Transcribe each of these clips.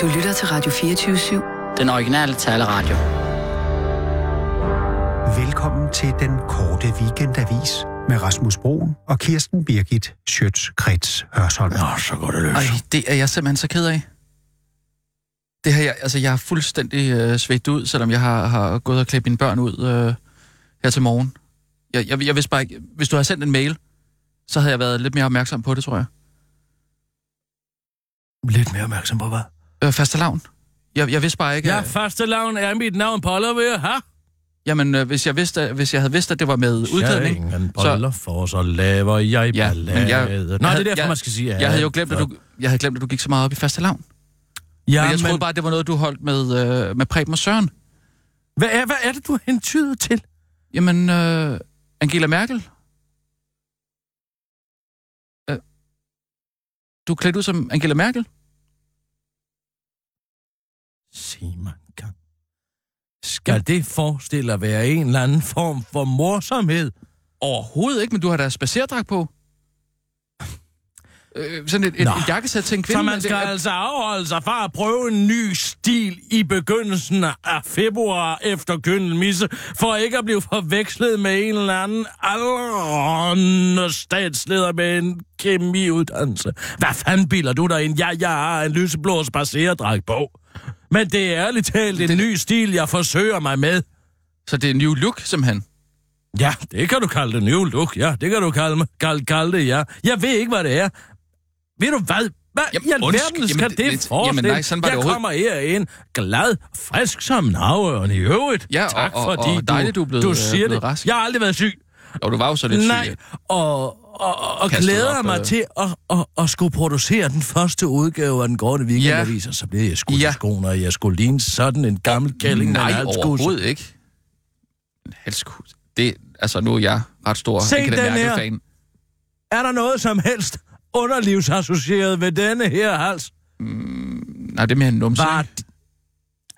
Du lytter til Radio 24-7. Den originale taleradio. Velkommen til den korte weekendavis med Rasmus Broen og Kirsten Birgit Schøtz-Krets Hørsholm. Nå, så går det løs. Ej, det er jeg simpelthen så ked af. Det her, jeg, altså jeg har fuldstændig øh, svedt ud, selvom jeg har, har gået og klædt mine børn ud øh, her til morgen. Jeg, jeg, jeg vidste bare ikke, hvis du havde sendt en mail, så havde jeg været lidt mere opmærksom på det, tror jeg. Lidt mere opmærksom på hvad? Øh, faste lavn. Jeg, jeg vidste bare ikke... Ja, at- første lavn er mit navn Oliver, ha? Jamen, øh, hvis, jeg vidste, hvis jeg havde vidst, at det var med udklædning... Ingen boller for, så laver jeg Ja, ballade. men jeg- Nå, jeg det er derfor, jeg- man skal sige... Jeg havde jo glemt, at du, jeg havde glemt, at du gik så meget op i faste lavn. Ja, men jeg men, troede bare, at det var noget, du holdt med, øh, med Preben og Søren. Hvad er, hvad er det, du hentyder til? Jamen, øh, Angela Merkel. Øh, du er klædt ud som Angela Merkel? Sig mig gang. Skal det forestille at være en eller anden form for morsomhed? Overhovedet ikke, men du har da spacerdragt på. Øh, sådan et, et, Nå. et jakkesæt til en kvinde. Så man skal det- altså afholde sig fra at prøve en ny stil i begyndelsen af februar efter Gyndelmisse, for ikke at blive forvekslet med en eller anden aldrende statsleder med en kemiuddannelse. Hvad fanden bilder du dig ind? Ja, jeg har en lyseblå spaceredragt på. Men det er ærligt talt en Det- ny stil, jeg forsøger mig med. Så det er en new look, simpelthen. Ja, det kan du kalde det new look. Ja, det kan du kalde, mig. kalde, kalde det, ja. Jeg ved ikke, hvad det er. Ved du hvad? Hvad Jamen, i alverden skal Jamen, det, det- det forestille? jamen, nej, sådan var det jeg overhovedet- kommer herind glad, frisk som en havørn i øvrigt. Ja, og- tak og- fordi og dejligt, du er blevet, du øh, siger blevet det. rask. Jeg har aldrig været syg. Og du var jo så lidt Nej, syg. og, og, og, og glæder op, mig øh. til at, at, at skulle producere den første udgave af den gårde weekendavis, og så bliver jeg skudt Ja. ja. i skoene, og jeg skulle ligne sådan en gammel kælling med en Nej, overhovedet ikke. En halskus. Det, altså, nu er jeg ret stor Se den her. Merkel-fan. Er der noget som helst underlivsassocieret ved denne her hals? Nej, det er mere en numse. Var?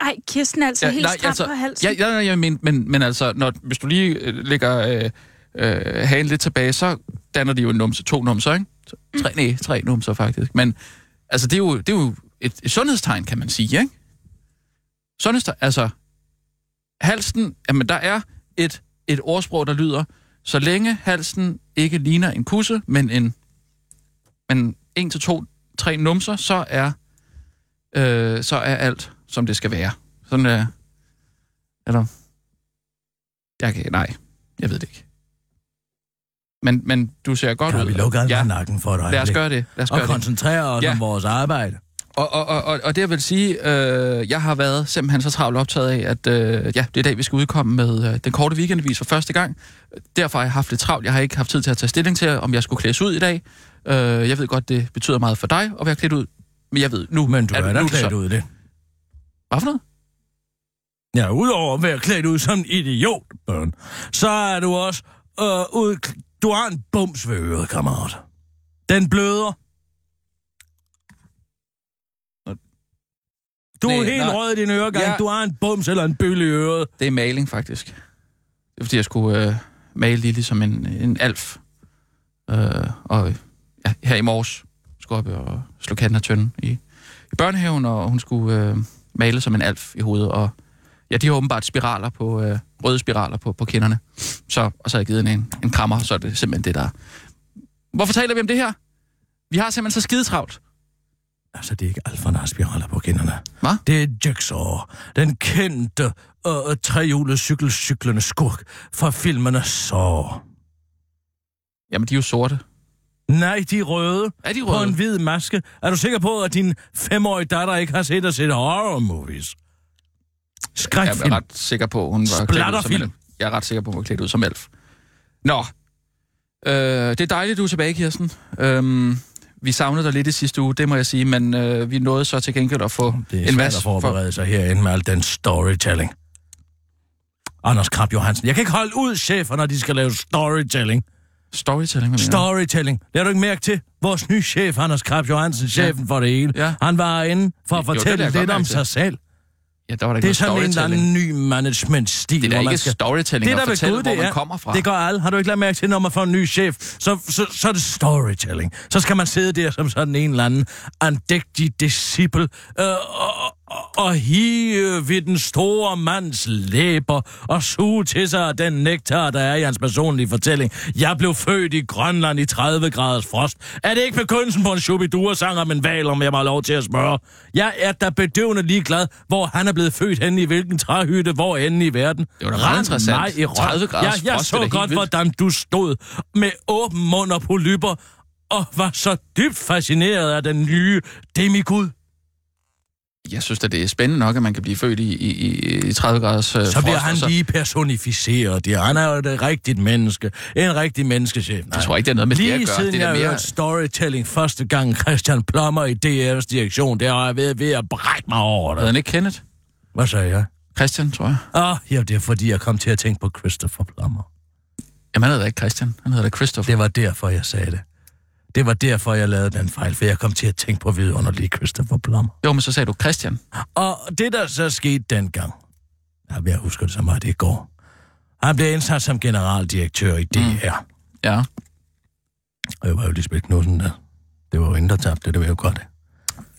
Ej, Kirsten er altså ja, helt stram altså, på halsen. Ja, ja, ja men, men, men altså, når, hvis du lige øh, lægger øh, øh, hagen lidt tilbage, så danner de jo en numse, to numser, ikke? Tre, nej, tre numser faktisk. Men altså, det er jo, det er jo et, et sundhedstegn, kan man sige, ikke? Sundhedstegn, altså, halsen, jamen der er et, et ordsprog, der lyder, så længe halsen ikke ligner en kusse, men en, men en til to, tre numser, så er, øh, så er alt, som det skal være. Sådan er, eller, jeg kan, nej, jeg ved det ikke. Men, men du ser godt Kan ud. vi lukke alt ja, nakken for dig? lad os gøre det. Lad os Og gøre det. koncentrere os Ja. om vores arbejde. Og, og, og, og, det jeg vil sige, øh, jeg har været simpelthen så travlt optaget af, at øh, ja, det er dag, vi skal udkomme med øh, den korte weekendvis for første gang. Derfor har jeg haft lidt travlt. Jeg har ikke haft tid til at tage stilling til, om jeg skulle klædes ud i dag. Øh, jeg ved godt, det betyder meget for dig at være klædt ud. Men jeg ved, nu Men du er, er da klædt så- ud i det. Hvad for noget? Ja, udover at være klædt ud som en idiot, børn, så er du også øh, ud... Du har en bums ved øret, kammerat. Den bløder. Du er Nej, helt nej. rød i din øregang. Ja. Du har en bums eller en bøl i øret. Det er maling, faktisk. Det er, fordi jeg skulle øh, male lige ligesom en, en alf. Øh, og ja, her i morges skulle jeg op og slå katten af tønden i, i børnehaven, og hun skulle øh, male som en alf i hovedet. Og ja, de har åbenbart spiraler på, øh, røde spiraler på, på kinderne. Så, og så har jeg givet en, en krammer, så er det simpelthen det, der... Hvorfor taler vi om det her? Vi har simpelthen så skide travlt. Altså, det er ikke Alfa, der har spiraler på kinderne. Hvad? Det er Jigsaw, den kendte øh, trehjulede cykelcyklende skurk fra filmene Saw. Jamen, de er jo sorte. Nej, de er røde. Er de På røde? en hvid maske. Er du sikker på, at din femårige datter ikke har set og set horror movies? Jeg Skrækfilm. er ret sikker på, hun var klædt ud som elf. Jeg er ret sikker på, hun var klædt ud som elf. Nå. Øh, det er dejligt, du er tilbage, Kirsten. Øhm, vi savnede dig lidt i sidste uge, det må jeg sige, men øh, vi nåede så til gengæld at få Det er en svært masse... at forberede sig herinde med al den storytelling. Anders Krab Johansen. Jeg kan ikke holde ud, chefer, når de skal lave storytelling. Storytelling? Storytelling. Det har du ikke mærke til? Vores nye chef, Anders Krab Johansen, chefen for det hele. Ja. Han var inde for at Jo, det fortælle jeg godt lidt om sig selv. Ja, der var der Det er sådan en eller anden ny management-stil, Det er da ikke skal... storytelling Det er at da ved fortælle, Gud, hvor man er. kommer fra. Det gør alle. Har du ikke lagt mærke til, når man får en ny chef, så, så, så er det storytelling. Så skal man sidde der som sådan en eller anden andægtig disciple øh, og, og, hive ved den store mands læber og suge til sig den nektar, der er i hans personlige fortælling. Jeg blev født i Grønland i 30 graders frost. Er det ikke begyndelsen på en Shubidua-sang om en val, om jeg have lov til at spørge? Jeg er da bedøvende ligeglad, hvor han er blevet født henne i hvilken træhytte, hvor end i verden. Det var da meget interessant. mig i røv. 30 graders jeg, jeg frost, så godt, hvordan du stod med åben mund og polypper, og var så dybt fascineret af den nye demigud. Jeg synes at det er spændende nok, at man kan blive født i, i, i- i 30 graders øh, Så bliver frost, han så, lige personificeret. Ja, han er jo et rigtigt menneske. En rigtig menneskechef. Nej. Jeg tror ikke, det er noget med det Lige at gøre. siden Det er jeg mere... hørte storytelling første gang Christian Plummer i DR's direktion, der har jeg ved, ved at brække mig over Havde det. han ikke Kenneth? Hvad sagde jeg? Christian, tror jeg. Oh, ja, det er fordi, jeg kom til at tænke på Christopher Plummer. Jamen, han hedder ikke Christian. Han hedder da Christopher. Det var derfor, jeg sagde det. Det var derfor, jeg lavede den fejl, for jeg kom til at tænke på vidunderlige Christopher Plummer. Jo, men så sagde du Christian. Og det, der så skete dengang, ja, jeg husker det så meget, det går. Han blev indsat som generaldirektør i DR. Mm. Ja. Og jeg var jo Lisbeth Knudsen der. Det var jo hende, der tabte det, var jo godt.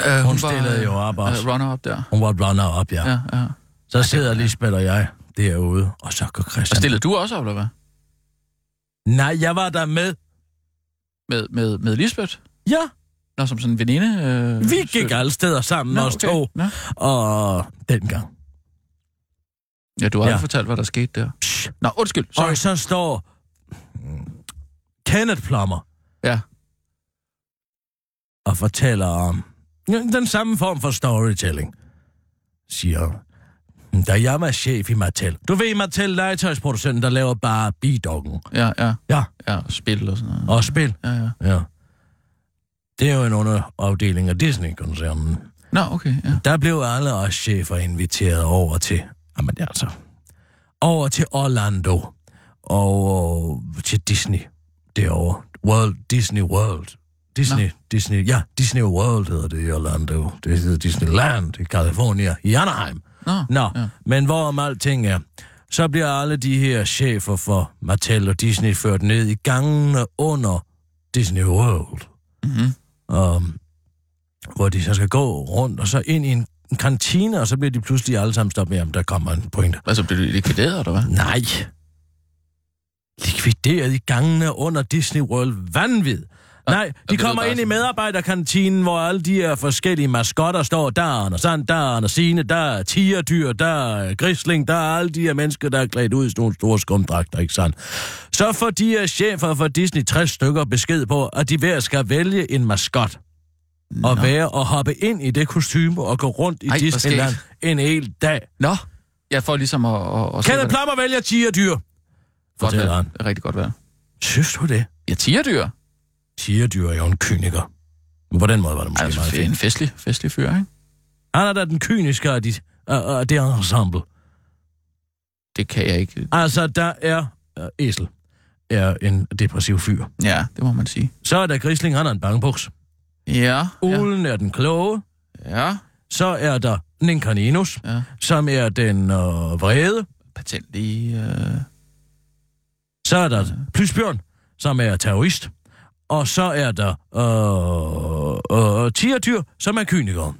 Uh, Hun stillede jo op også. Uh, runner-up der. Hun var runner op, ja. ja. Ja. Så sidder Lisbeth og jeg derude, og så går Og Christian. stillede du også op, eller hvad? Nej, jeg var der med. Med, med, med Lisbeth? Ja, Nå, som sådan en veninde? Øh, vi gik alle steder sammen, Nå, os okay. to. Nå. Og dengang. Ja, du har Ja. fortalt, hvad der skete der. Psh. Nå, undskyld. Sorry. Og så står Kenneth Plummer Ja. og fortæller om den samme form for storytelling. Siger, da jeg var chef i Mattel. Du ved, Mattel legetøjsproducenten, der laver bare bidoggen. Ja, ja. Ja, Ja, og spil og sådan noget. og spil. Ja, ja. Ja. Det er jo en underafdeling af Disney-koncernen. Nå, okay, ja. Der blev alle os chefer inviteret over til, jamen altså, over til Orlando og øh, til Disney derovre. World, Disney World. Disney, Nå. Disney, ja, Disney World hedder det i Orlando. Det hedder Disneyland i California, i Anaheim. Nå, Nå, ja. men hvorom alting er, så bliver alle de her chefer for Mattel og Disney ført ned i gangene under Disney World. Mm-hmm. Um, hvor de så skal gå rundt, og så ind i en, kantine, og så bliver de pludselig alle sammen stoppet med, om der kommer en pointe. Altså, blev du likvideret, eller hvad? Nej. Likvideret i gangene under Disney World. Vanvid. Nej, de kommer ind i medarbejderkantinen, hvor alle de her forskellige maskotter står. Der er Anders Sand, der er Anders Signe, der er tigerdyr, der er grisling, der er alle de her mennesker, der er klædt ud i sådan nogle store skumdragter, ikke sandt? Så får de her chefer for Disney 60 stykker besked på, at de hver skal vælge en maskot. Og Nå. være og hoppe ind i det kostyme og gå rundt i Ej, Disneyland en hel dag. Nå, jeg får ligesom at... at, at Kenneth Plummer vælger tigerdyr. Fortæller han. Det er rigtig godt være. Synes du det? Ja, tigerdyr. Tigerdyr er jo en kyniker. Men på den måde var det måske Altså, meget er en fint. festlig, festlig fyr, ikke? Han er da den kyniske af, de, af, af det ensemble. Det kan jeg ikke. Altså, der er uh, Esel er en depressiv fyr. Ja, det må man sige. Så er der Grisling, han er en bangebuks. Ja, ja, Ulen er den kloge. ja, Så er der Ninkarninus, ja. som er den øh, vrede. Patent i... Øh... Så er der Plysbjørn, som er terrorist. Og så er der øh, øh, Tigerdyr, som er kyniker.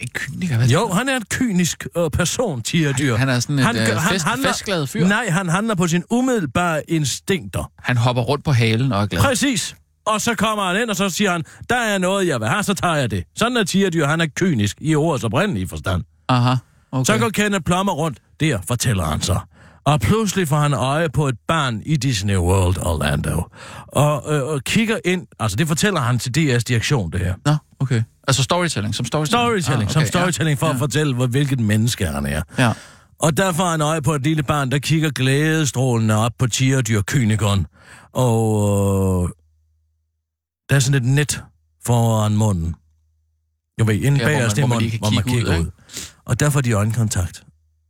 Ikke kyniker, hvad? Jo, han er en kynisk øh, person, Tigerdyr. Han er sådan et Han han, øh, han fest, handler- festglad fyr. Nej, han handler på sin umiddelbare instinkter. Han hopper rundt på halen og er glad. Præcis. Og så kommer han ind, og så siger han, der er noget, jeg vil have, så tager jeg det. Sådan er Tigerdyr, han er kynisk i ordets oprindelige forstand. Aha, okay. Så går Kenneth Plummer rundt, der fortæller han så. Og pludselig får han øje på et barn i Disney World Orlando. Og, øh, og kigger ind, altså det fortæller han til DR's direktion, det her. Nå, okay. Altså storytelling, som storytelling? Storytelling, ah, okay, som storytelling for ja, at fortælle, hvor, hvilket menneske han er. Ja. Og der får han øje på et lille barn, der kigger glædestrålende op på tigerdyr-kynikeren. Og øh, der er sådan et net foran munden. Jeg ved, inden Ja, hvor bag man- os, det er hvor man munden, hvor man ud, kigger ud. ikke? Og der får de øjenkontakt.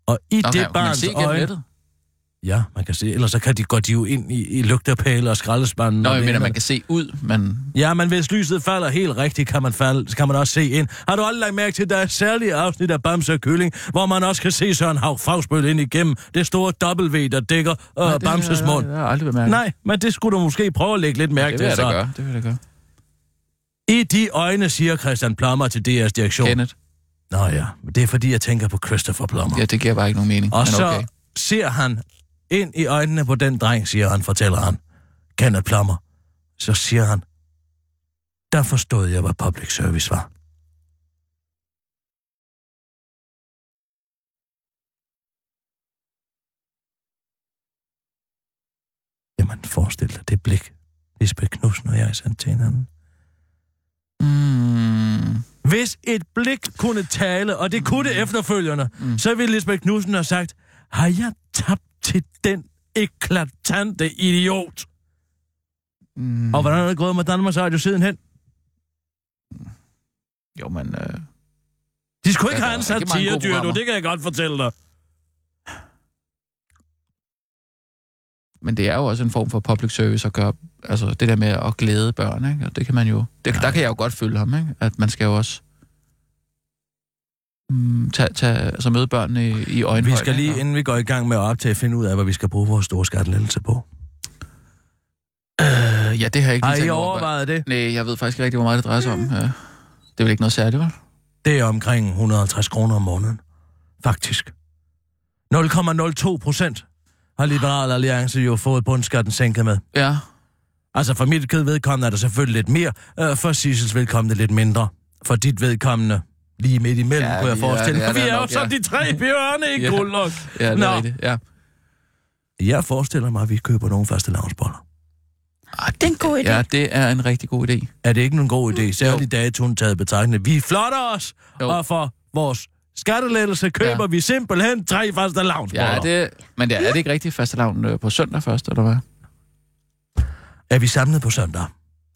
Og i Okay, det man barns øjne... nettet? Ja, man kan se. Ellers så kan de, gå de jo ind i, i lygtepæle og skraldespanden. Nå, jeg det mener, ene- man kan se ud, men... Ja, men hvis lyset falder helt rigtigt, kan man, falde, så kan man også se ind. Har du aldrig lagt mærke til, at der er et særligt afsnit af Bamse og Kylling, hvor man også kan se Søren Hav Fagsbøl ind igennem det store W, der dækker øh, Bamses mund? Jeg har aldrig bemærket. Nej, men det skulle du måske prøve at lægge lidt mærke det til. vil jeg så. gøre. Det vil jeg gøre. I de øjne, siger Christian Plummer til DR's direktion. Kenneth. Nå ja, men det er fordi, jeg tænker på Christopher Plummer. Ja, det giver bare ikke nogen mening. Og men så okay. ser han ind i øjnene på den dreng, siger han, fortæller han. Kenneth Plummer. Så siger han, der forstod jeg, hvad public service var. Jamen, forestil dig det blik. Lisbeth Knudsen og jeg sendte til hinanden. Mm, Hvis et blik kunne tale, og det kunne det efterfølgende, mm. så ville Lisbeth Knudsen have sagt, har jeg tabt til den eklatante idiot? mm, Og hvordan er det gået med Danmarks Radio sidenhen? Jo, men... Øh, De skulle ikke have ansat tigerdyr, programmer. Det kan jeg godt fortælle dig. men det er jo også en form for public service at gøre... Altså, det der med at glæde børn, ikke? Og det kan man jo... Det, der kan jeg jo godt følge ham, ikke? At man skal jo også... Mm, tage, tage, altså møde børnene i, i øjenhøjde. Vi skal lige, inden vi går i gang med at optage, finde ud af, hvad vi skal bruge vores store skattelettelse på. Øh, ja, det har jeg ikke Har lige I tænkt over. overvejet det? Nej, jeg ved faktisk ikke rigtig, hvor meget det drejer sig om. Ja. Det er vel ikke noget særligt, vel? Det er omkring 150 kroner om måneden. Faktisk. 0,02 procent har Liberal Alliance jo fået bundskatten sænket med. Ja. Altså for mit vedkommende er der selvfølgelig lidt mere, øh, for Sissels vedkommende lidt mindre. For dit vedkommende lige midt imellem, Ja, ja, kunne jeg forestille mig. det er Vi er jo nok, ja. de tre bjørne i Ja. guldlok. Ja, det er rigtigt. Ja. Jeg forestiller mig, at vi køber nogle faste lavnsboller. Ah, Det er en god idé. Ja, det er en rigtig god idé. Er det ikke nogen god idé? Særligt datoen taget i betragtning. Vi flotter os, Jo. og for vores skattelettelse køber Ja. ja. vi simpelthen tre faste lavnsboller. Ja, det, men det er, det ikke rigtigt faste lavn øh, på søndag først, eller hvad? Er vi samlet på søndag?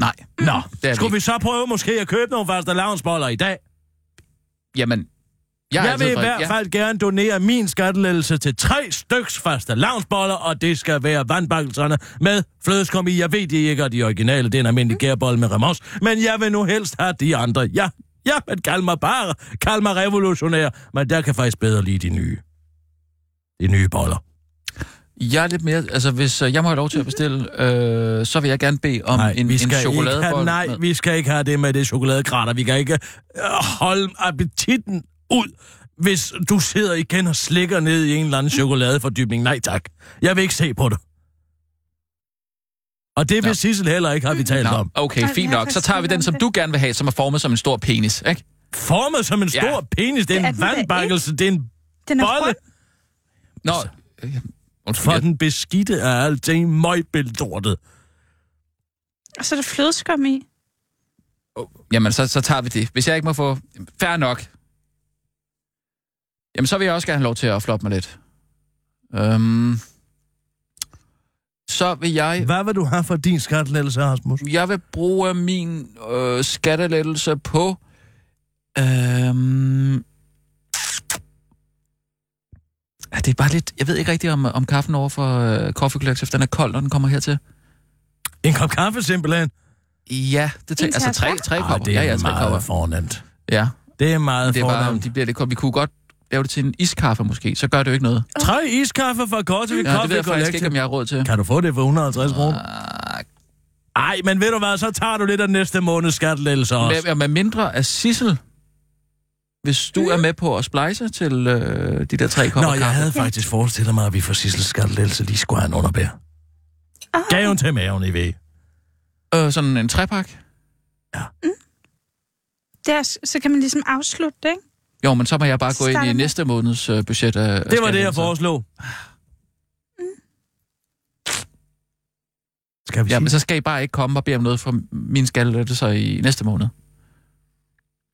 Nej. Nå, Det er skulle vi vi så prøve måske at købe nogle faste lavnsboller i dag? Jamen, jeg, Jeg, vil i hvert fald gerne donere min skattelettelse til tre styks faste lavnsboller, og det skal være vandbakkelserne med flødeskum i. Jeg ved, de ikke er de originale, det er en almindelig gærbolle med ramos, men jeg vil nu helst have de andre. Ja, ja, men kald mig bare, kald mig revolutionær, men der kan faktisk bedre lide de nye. De nye boller. Jeg er lidt mere... Altså, hvis øh, jeg må have lov til at bestille, øh, så vil jeg gerne bede om Nej, en, vi en skal ikke chokoladebolle. have, nej, med- vi skal ikke have det med det chokoladekrater. Vi kan ikke øh, holde appetitten ud, hvis du sidder igen og slikker ned i en eller anden chokoladefordybning. Nej tak. Jeg vil ikke se på det. Og det vil Nå. Sissel heller ikke, har vi talt Nå, om. okay, fint nok. Så tager vi den, om som du gerne vil have, som er formet som en stor penis, ikke? Formet som en Ja. stor penis. Det er Det er en vandbakkelse. Det er en Den er bolle. Nå, øh, undskyld, For jeg- den beskidte af alting møgbildortet. Og så er der flødeskum i. Jamen, så, så tager vi det. Hvis jeg ikke må få... Fair nok. Jamen, så vil jeg også gerne have lov til at floppe mig lidt. Øhm, så vil jeg... Hvad vil du have for din skattelettelse, Rasmus? Jeg vil bruge min øh, skattelettelse på... Øhm, ja, det er bare lidt... Jeg ved ikke rigtig, om, om kaffen over for øh, Coffee Collective, den er kold, når den kommer hertil. En kop kaffe, simpelthen. Ja, det tænker Altså, tre, tre Ah, kopper. det er ja, ja, tre meget kopper. fornemt. Ja, Det er meget det er bare, fornemt. de bliver lidt koldt. Vi kunne godt lave det til en iskaffe måske, så gør det jo ikke noget. Tre iskaffe fra Kortevik Ja, det Coffee ved jeg faktisk Collective. ikke, om jeg har råd til. Kan du få det for 150 kroner? Ah, Ej, men ved du hvad, så tager du lidt af næste måneds skattelettelse også. Med, med mindre af Sissel, hvis du er med på at splice til øh, de der tre kopper Nå, jeg kaffe. havde faktisk forestillet mig, at vi for Sissels skattelettelse lige skulle have en underbær. Oh, Gaven til maven, I ved. Øh, sådan en trepak. der, så kan man ligesom afslutte det, ikke? Jo, men så må jeg bare gå ind i næste måneds øh, budget af Det var det, jeg foreslog. Skal vi Ja, sige? men så skal I bare ikke komme og bede om noget fra min skattelettelser i næste måned.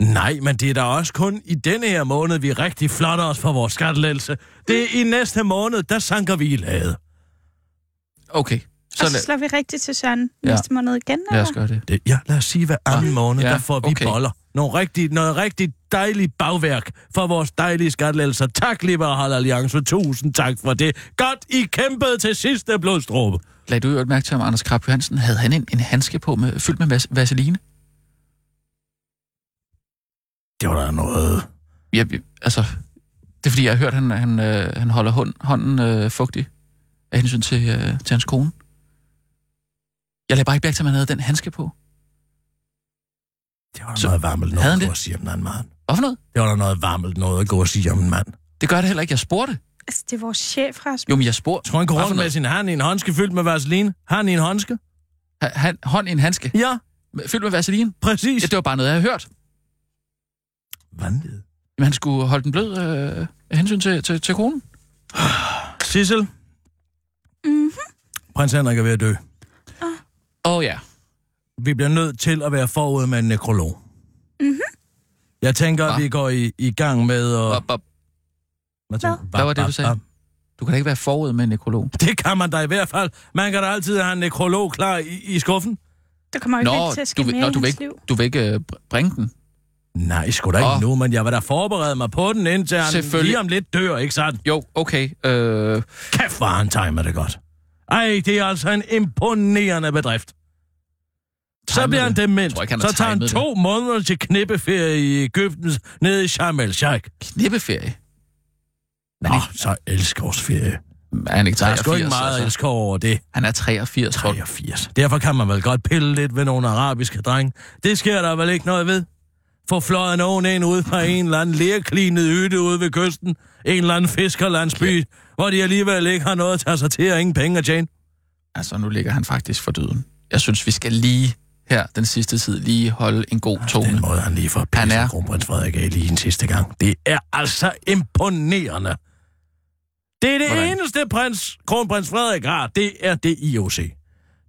Nej, men det er da også kun i denne her måned, vi rigtig flotter os for vores skattelettelse. Det er i næste måned, der sanker vi i ladet. Okay. Så Og så lad, slår vi rigtigt til Søren Ja. næste måned igen, lad eller? os gøre det. Det, ja, lad os sige, hver anden måned, Ja, der får vi okay. boller. Nogle rigtig, noget rigtig dejligt bagværk for vores dejlige skattelettelser. Tak, Liberal Alliance. Tusind tak for det. Godt, I kæmpede til sidste blodstråbe. Lad du jo mærke til, om Anders Krab Johansen havde han en, en handske på med, fyldt med vas- vaseline? Det var da noget... Ja, vi- altså, det er fordi, jeg har hørt, at han, han, øh, han holder hånd, hånden øh, fugtig af hensyn til, øh, til hans kone. Jeg lagde bare ikke mærke til, at man havde den handske på. Det var da Så- noget varmelt noget han at gå det? og sige om en anden mand. Hvad for noget? Det var da noget varmelt noget at gå og sige om en mand. Det gør det heller ikke. Jeg spurgte. Altså, det er vores chef, Rasmus. Jo, men jeg spurgte. Tror han går rundt med sin hand i en håndske fyldt med vaseline? Han i en håndske? Ha- Han, hånd i en handske. Ja, Med- Fyldt med vaseline. præcis. Ja, det var bare noget, jeg havde hørt. Vanvid. Jamen, han skulle holde den blød øh, af hensyn til, til, til konen. Sissel, Mm-hmm. prins Henrik er ved at dø. Åh oh, ja. Vi bliver nødt til at være forud med en nekrolog. Mhm. Jeg tænker, at vi går i, i gang med at... Bob, Bob. Hvad, tænker du? Hvad var det, du sagde? Bap. Du kan da ikke være forud med en nekrolog. Det kan man da i hvert fald. Man kan da altid have en nekrolog klar i, i skuffen. Der kommer jo ikke til at ske du vil- mere nå, i du vil ikke- liv. Du vil ikke br- bringe den? Nej, sgu da ikke Åh. nu, men jeg vil da forberede mig på den, indtil han Selvfølgelig. lige om lidt dør, ikke sandt? Jo, okay. Øh, Kæft, hvor han timer det godt. Ej, det er altså en imponerende bedrift. Så Timet bliver han dement. Tror ikke, han Så tager han to måneder til knippeferie i Ægypten nede i Sharm el-Sheikh. knippeferie. Nå, så elskovsferie. Er han ikke Der er 83? sgu ikke meget altså? elskov over det. Han er 83, tror jeg. 83. Derfor kan man vel godt pille lidt ved nogle arabiske drenge. Det sker der vel ikke noget ved. Få fløjet nogen ind ude på en eller anden lærklinet ytte ude ved kysten. En eller anden fiskerlandsby, ja. hvor de alligevel ikke har noget at tage sig til og ingen penge at tjene. Altså, nu ligger han faktisk for døden. Jeg synes, vi skal lige her den sidste tid lige holde en god tone. Den måde, han lige får Han er- kronprins Frederik af lige en sidste gang. Det er altså imponerende. Det er det Hvordan? eneste prins, kronprins Frederik har. Det er det IOC.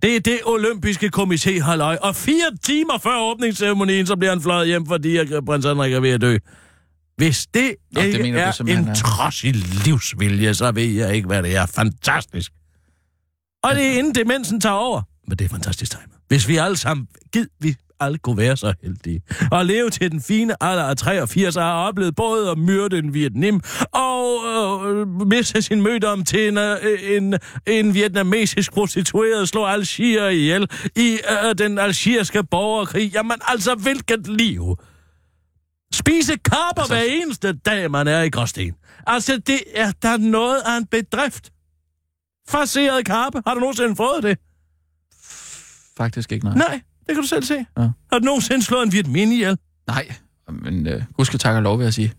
Det er det olympiske komité halløj. Og fire timer før åbningsceremonien, så bliver han fløjet hjem, fordi at prins Henrik er ved at dø. Hvis det Nå, det ikke du er simpelthen en trodsig livsvilje, så ved jeg ikke, hvad det er. Fantastisk. Og det er inden demensen tager over. Men det er fantastisk time. Hvis vi alle sammen, gid vi alle kunne være så heldige. Og leve til den fine alder af 83 og har oplevet både at myrde en Vietnam og øh, miste sin mødom til en, øh, en, en vietnamesisk prostitueret, slå Algier ihjel i øh, den algeriske borgerkrig. Jamen altså, hvilket liv! Spise karper altså, hver eneste dag, man er i Gråsten. Altså, det er der noget af en bedrift. Farseret karpe. Har du nogensinde fået det? Faktisk ikke noget. Nej, det kan du selv se. Ja. Har du nogensinde slået en Vietmin ihjel? Nej, men øh, husk tak og lov, vil jeg sige.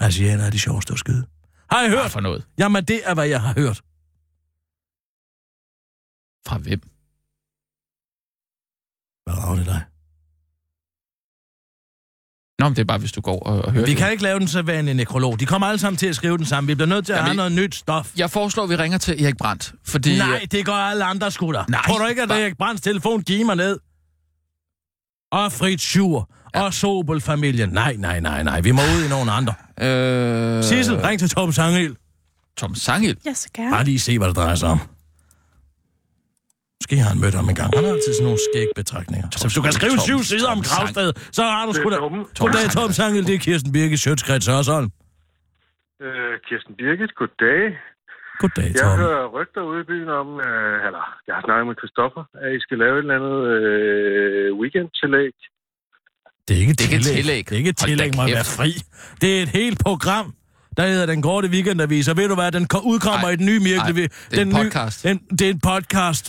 Asianer er de sjoveste at skyde. Har I Hvad hørt? for noget? Jamen, det er, hvad jeg har hørt. Fra hvem? Hvad rager det dig? Nå, men det er bare, hvis du går og, og hører Vi det. kan ikke lave den så en nekrolog. De kommer alle sammen til at skrive den samme. Vi bliver nødt til at Jamen, have noget nyt stof. Jeg foreslår, at vi ringer til Erik Brandt, fordi... Nej, det gør alle andre skutter. Nej, Tror du ikke, at hva- Erik Brands telefon giver mig ned? Og Fritz Schur. Ja. Og Sobel-familien. Nej, nej, nej, nej. Vi må ud i nogle andre. Øh, Sissel, ring til Tom Sangel. Tom Sangel. Ja, så gerne. Bare lige se, hvad det drejer sig om. Måske har han mødt ham en gang. Han har altid sådan nogle skægbetragtninger. Så hvis du kan skrive Tom- syv sider om Gravsted, så har du sgu da... Goddag, Tom Sangel. Det er Kirsten Birke, Sjøtskreds Hørsholm. Øh, Kirsten Birgit, goddag. Goddag, Jeg Tom. hører rygter ude i byen om, øh, eller jeg har snakket med Christoffer, at I skal lave et eller andet øh, weekendtillæg. Det er ikke et Det er tillæg. tillæg. Det er ikke et tillæg, må kæft. være fri. Det er et helt program, der hedder Den Korte Weekendavis. Og ved du hvad, den ko- udkommer Ej, i den nye ej, medievirkelighed. det er en den nye- podcast. Den, det er en podcast,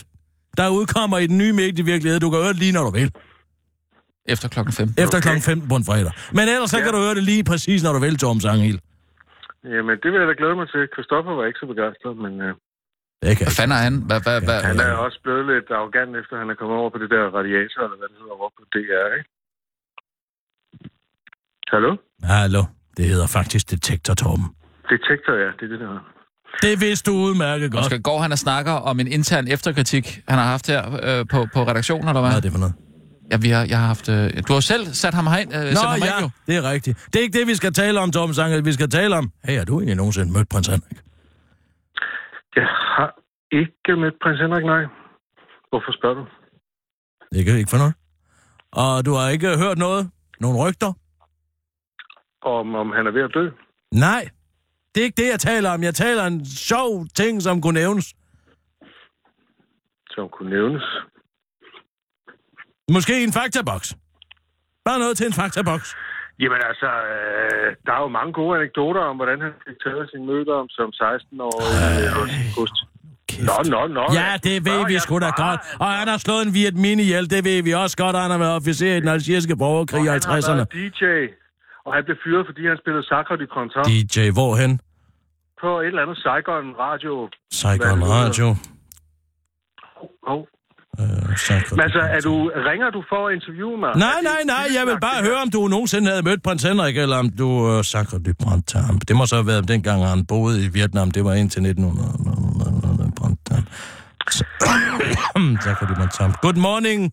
der udkommer i den nye medievirkelighed. Du kan høre det lige, når du vil. Efter klokken 5. Efter Okay. kl. 15 på en fredag. Men ellers så Ja. kan du høre det lige præcis, når du vil, Tom Sangel. Jamen, det vil jeg da glæde mig til. Christoffer var ikke så begejstret, men øh, Det kan Hvad fanden er han? Hvad, hvad, hvad, han er også blevet lidt arrogant, efter han er kommet over på det der radiator, eller hvad det hedder, over på DR, ikke? Hallo? Hallo. Det hedder faktisk Detektor, Torben. Detektor, ja, det er det, der. Det vidste du udmærket godt. Måske går han og snakker om en intern efterkritik, han har haft her øh, på, på redaktionen, eller hvad? Hvad er det for noget? Ja, vi har, jeg har haft... Øh, du har selv sat ham herind, øh, Nå ham ja, jo. det er rigtigt. Det er ikke det, vi skal tale om, Tom Sangel. Vi skal tale om... Hey, har du egentlig nogensinde mødt prins Henrik? Jeg har Ikke med prins Henrik, nej. Hvorfor spørger du? Ikke, ikke for noget. Og du har ikke hørt noget? Nogle rygter? Om, om han er ved at dø? Nej, det er ikke det, jeg taler om. Jeg taler om en sjov ting, som kunne nævnes. Som kunne nævnes. Måske en faktaboks. Bare noget til en faktaboks. Jamen altså, øh, der er jo mange gode anekdoter om, hvordan han fik taget sin mødom som 16-årig i august. Nå, nå, nå. Ja, det ved vi sgu da godt. Og han har slået en Viet Mini ihjel, det ved vi også godt. Han har været officer i den algeriske borgerkrig i Og han har 50'erne. været DJ, og han blev fyret, fordi han spillede Sacre du Content DJ, hvorhen? På et eller andet Saigon Radio. Saigon Radio. Oh. Øh, Saigon altså, er du, ringer du for at interviewe mig? Nej, nej, nej, jeg vil bare høre, om du nogensinde havde mødt prins Henrik, eller om du uh, Sacre du Printemps. Det må så have været dengang, han boede i Vietnam. Det var indtil 1900. Printemps. Sacre du Printemps. Good morning,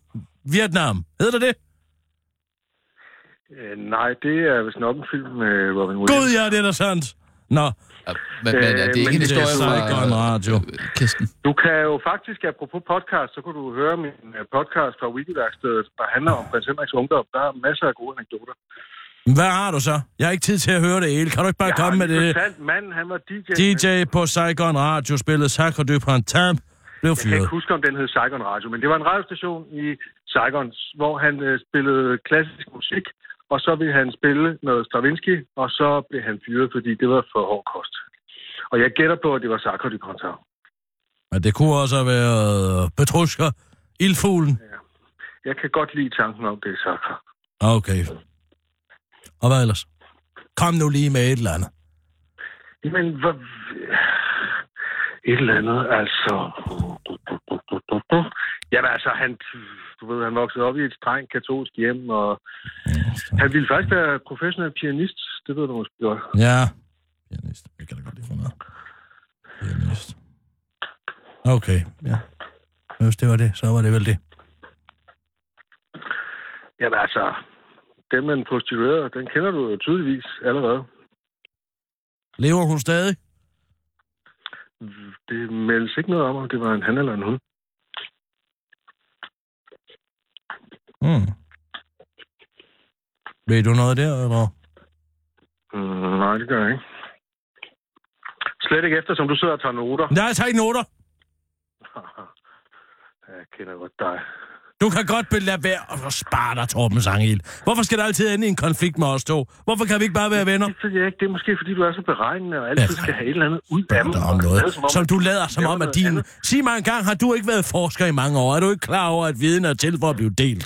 Vietnam. Hedder det det? Øh, nej, det er vist nok en film med Robin Williams. Gud, ja, det er da sandt. Nå, Men, men er det Øh, ikke men en det er historie fra Saigon Radio. øh, Kirsten? Du kan jo faktisk, apropos podcast, så kan du høre min øh, podcast fra Wikiværkstedet, der handler om prins Henriks ungdom. Der er masser af gode anekdoter. hvad har du så? Jeg har ikke tid til at høre det hele. Kan du ikke bare Jeg komme med det? fortalt, manden, han var DJ. DJ på Saigon Radio spillede Sacre du Printemps. Blev Jeg kan fyret. ikke huske, om den hed Saigon Radio, men det var en radiostation i Saigon, hvor han øh, spillede klassisk musik, og så ville han spille noget Stravinsky, og så blev han fyret, fordi det var for hård kost. Og jeg gætter på, at det var Sacre du Contant. Men det kunne også have været Petrushka, Ildfuglen. Jeg kan godt lide tanken om, det er Sacre. Okay. Og hvad ellers? Kom nu lige med et eller andet. Men hvad... Et eller andet, altså... Jamen altså, han, du ved, han voksede op i et strengt katolsk hjem, og han ville faktisk være professionel pianist. Det ved du måske godt. Ja. Pianist. Jeg kan da godt lide for noget. Pianist. Okay, ja. Hvis det var det, så var det vel det. Jamen altså, den med den prostituerede, den kender du jo tydeligvis allerede. Lever hun stadig? Det meldes ikke noget om, om det var en han eller en hun. Hmm. Ved du noget der, eller? Mm, nej, det gør jeg ikke. Slet ikke efter, som du sidder og tager noter. Nej, jeg tager ikke noter. Jeg kender godt dig. Du kan godt lade være og spare dig, Torben Sangel. Hvorfor skal der altid ende i en konflikt med os to? Hvorfor kan vi ikke bare være venner? Det ved jeg ikke. Det er måske, fordi du er så beregnende og altid Ja. skal have et eller andet ud af mig. om Og noget, som om, som du lader som om, at din... Sig mig en gang, har du ikke været forsker i mange år? Er du ikke klar over, at viden er til for at blive delt?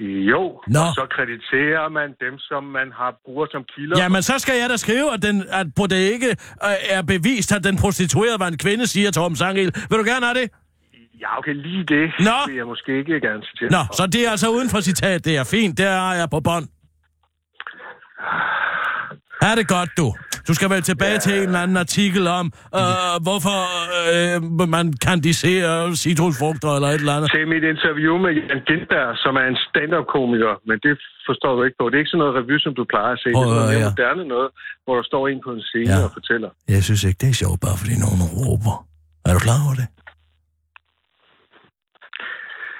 Jo, Nå. så krediterer man dem, som man har bruger som kilder. Jamen, så skal jeg da skrive, at, den, at på det ikke øh, er bevist, at den prostituerede var en kvinde, siger Torben Sangel. Vil du gerne have det? Ja, okay, lige det Nå. vil jeg måske ikke gerne citere. Nå, så det er altså uden for citat. Det er fint. Det har jeg på bånd. Er det godt, du? Du skal vel tilbage ja. til en eller anden artikel om, øh, hvorfor øh, man kandiserer citrusfrugter eller et eller andet. Til mit interview med Jan Gindberg, som er en stand-up-komiker, men det forstår du ikke på. Det er ikke sådan noget revy, som du plejer at se. Prøv det er noget høre. moderne noget, hvor der står en på en scene Ja. ja. og fortæller. Jeg synes ikke, det er sjovt, bare fordi nogen råber. Er du klar over det?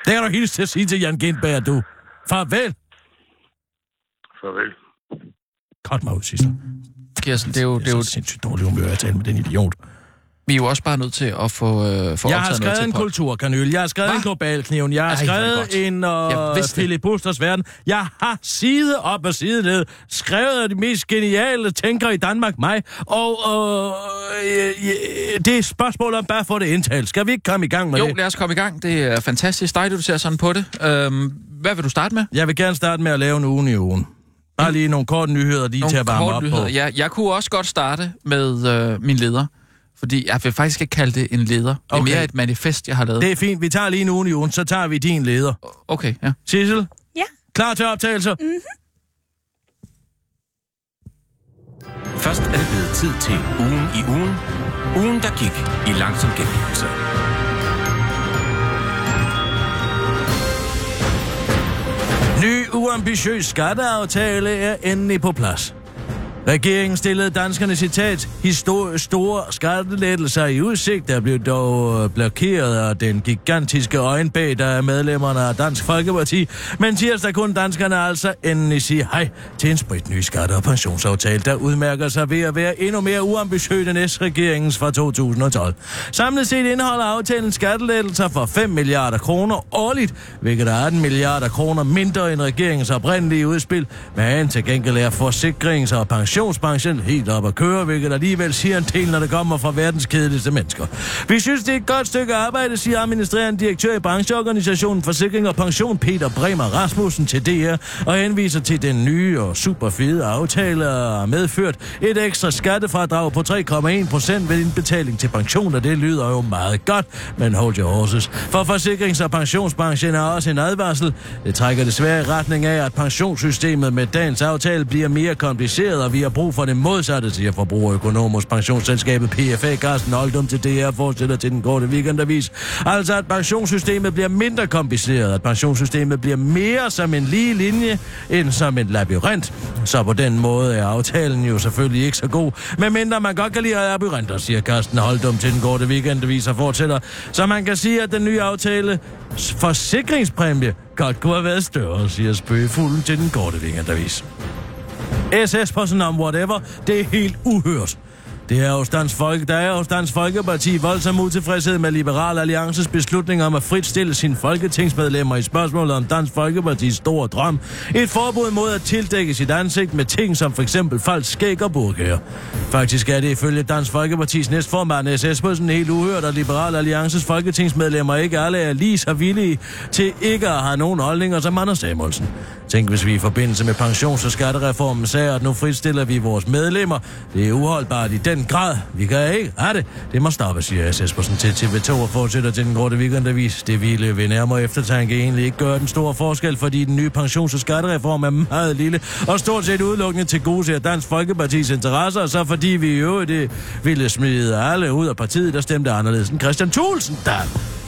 Det kan du hilse til at sige til Jan Gindberg, du. Farvel. Farvel. Godt mig ud, sidste. Kirsten, det er jo, det er jo, så sindssygt dårlig humør at tale med den idiot. vi er jo også bare nødt til at få, øh, få Jeg har noget skrevet til en kulturkanyl. Jeg har skrevet Hva? en globalkniven. Jeg har Ej, skrevet en det. Philip Busters verden. Jeg har side op og side ned. Skrevet af de mest geniale tænkere i Danmark, mig. Og uh, det er et spørgsmål om bare at få det indtalt. Skal vi ikke komme i gang med Jo, det? lad os komme i gang. Det er fantastisk. Dejligt, du ser sådan på det. Øhm, hvad vil du starte med? Jeg vil gerne starte med at lave en ugen i ugen. Bare lige nogle korte nyheder lige til at varme korte op nyheder. på. Ja, jeg kunne også godt starte med øh, min leder. Fordi jeg vil faktisk ikke kalde det en leder. Det er Okay. mere et manifest, jeg har lavet. Det er fint. Vi tager lige en ugen i ugen, så tager vi din leder. Okay, ja. Sissel? Ja. Klar til optagelser? Mm. Først er det blevet tid til ugen i ugen. Ugen, der gik i langsom gengivelse. Ny uambitiøs skatteaftale er endelig på plads. Regeringen stillede danskerne citat historisk store skattelettelser i udsigt, der blev dog øh, blokeret af den gigantiske øjenbæg, der er medlemmerne af Dansk Folkeparti. Men tirsdag kunne danskerne altså endelig sige hej til en spritny skatte- og pensionsaftale, der udmærker sig ved at være endnu mere uambitiøs end S-regeringens fra 2012. Samlet set indeholder aftalen skattelettelser for 5 milliarder kroner årligt, hvilket er 18 milliarder kroner mindre end regeringens oprindelige udspil, men til gengæld er forsikrings- og pensionsbranchen helt op at køre, hvilket alligevel siger en del, når det kommer fra verdens kedeligste mennesker. Vi synes, det er et godt stykke arbejde, siger administrerende direktør i brancheorganisationen Forsikring og Pension, Peter Bremer Rasmussen til DR, og henviser til den nye og super fede aftale, og har medført et ekstra skattefradrag på 3,1 procent ved indbetaling til pension, og det lyder jo meget godt, men hold your horses. For forsikrings- og pensionsbranchen er også en advarsel. Det trækker desværre i retning af, at pensionssystemet med dagens aftale bliver mere kompliceret, og vi har brug for det modsatte, siger forbrugerøkonom hos pensionsselskabet PFA. Carsten Holdum til DR forestiller til den korte weekendavis. Altså, at pensionssystemet bliver mindre kompliceret, at pensionssystemet bliver mere som en lige linje, end som en labyrint. Så på den måde er aftalen jo selvfølgelig ikke så god, medmindre man godt kan lide labyrinter, siger Carsten Holdum til den korte weekendavis og fortsætter. Så man kan sige, at den nye aftale forsikringspræmie godt kunne have været større, siger spøgefuglen til den korte weekendavis. SS-personam, whatever, det er helt uhørt. Det er hos Dansk Folke, der er hos Dansk Folkeparti voldsom utilfredshed med Liberal Alliances beslutning om at fritstille sine folketingsmedlemmer i spørgsmålet om Dansk Folkepartis store drøm. Et forbud mod at tildække sit ansigt med ting som for eksempel falsk skæg og burgær. Faktisk er det ifølge Dansk Folkepartis næstformand SS på helt uhørt, at Liberal Alliances folketingsmedlemmer ikke alle er lige så villige til ikke at have nogen holdninger som Anders Samuelsen. Tænk, hvis vi i forbindelse med pensions- og skattereformen sagde, at nu fritstiller vi vores medlemmer. Det er uholdbart i den grad. Vi kan ikke have det. Det må stoppe, siger S. Espersen til TV2 og fortsætter til den korte weekendavis. Det ville ved nærmere eftertanke egentlig ikke gøre den store forskel, fordi den nye pensions- og skattereform er meget lille og stort set udelukkende til gode til Dansk Folkepartis interesser, og så fordi vi i øvrigt eh, ville smide alle ud af partiet, der stemte anderledes end Christian Thulsen, der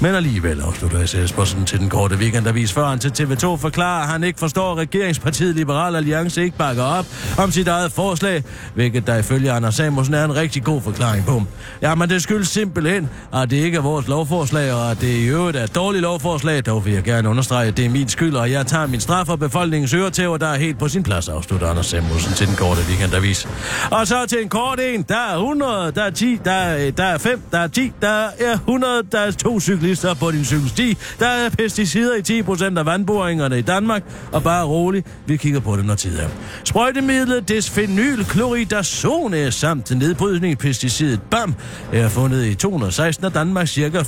men alligevel afslutter S. Espersen til den korte weekendavis, før han til TV2 forklarer, at han ikke forstår, at regeringspartiet Liberal Alliance ikke bakker op om sit eget forslag, hvilket der ifølge Anders Samuelsen er en rigtig god forklaring på. Jamen det skyldes simpelthen, at det ikke er vores lovforslag, og at det i øvrigt er et dårligt lovforslag, dog vil jeg gerne understrege, at det er min skyld, og jeg tager min straf og befolkningens øretæver, der er helt på sin plads, afslutter Anders Samuelsen til den korte weekendavis. Og så til en kort en, der er 100, der er 10, der er, der er 5, der er 10, der er 100, der er to cyklister på din cykelsti, der er pesticider i 10% af vandboringerne i Danmark, og bare rolig, vi kigger på det, når tid er. Sprøjtemidlet desfenylchloridazone samt nedbrydning i pesticidet BAM er fundet i 216 af Danmarks cirka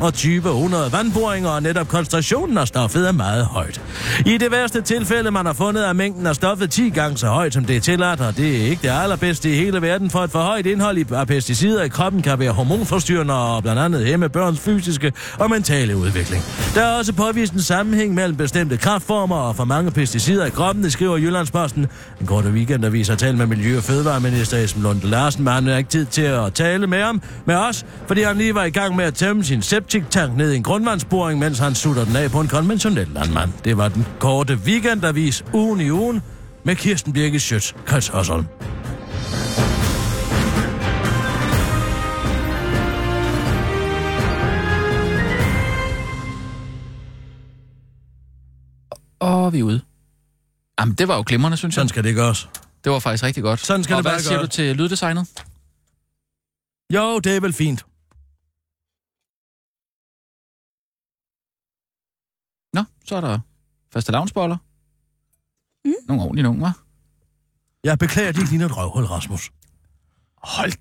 2500 vandboringer, og netop koncentrationen af stoffet er meget højt. I det værste tilfælde, man har fundet, er mængden af stoffet 10 gange så højt, som det er tilladt, og det er ikke det allerbedste i hele verden, for et for højt indhold af pesticider i kroppen kan være hormonforstyrrende og blandt andet hæmme børns fysiske og mentale udvikling. Der er også påvist en sammenhæng mellem bestemte kraftformer og for mange pesticider i kroppen, det skriver Jyllandsposten. En kort weekendavis har talt med Miljø- og Fødevareminister Esben Lunde Larsen, men han har ikke tid til at tale med ham, med os, fordi han lige var i gang med at tømme sin septiktank ned i en grundvandsboring, mens han sutter den af på en konventionel landmand. Det var den korte weekendavis ugen i ugen med Kirsten Birke Schøtz, Kreds Hørsholm. Og vi er ude. Jamen, det var jo glimrende, synes jeg. Sådan skal det gøres. Det var faktisk rigtig godt. Sådan skal og det hvad bare siger du til lyddesignet? Jo, det er vel fint. Nå, så er der faste lavnsboller. Mm. Nogle ordentlige nogle, hva'? Jeg beklager, de ikke ligner et røvhul, Rasmus. Hold.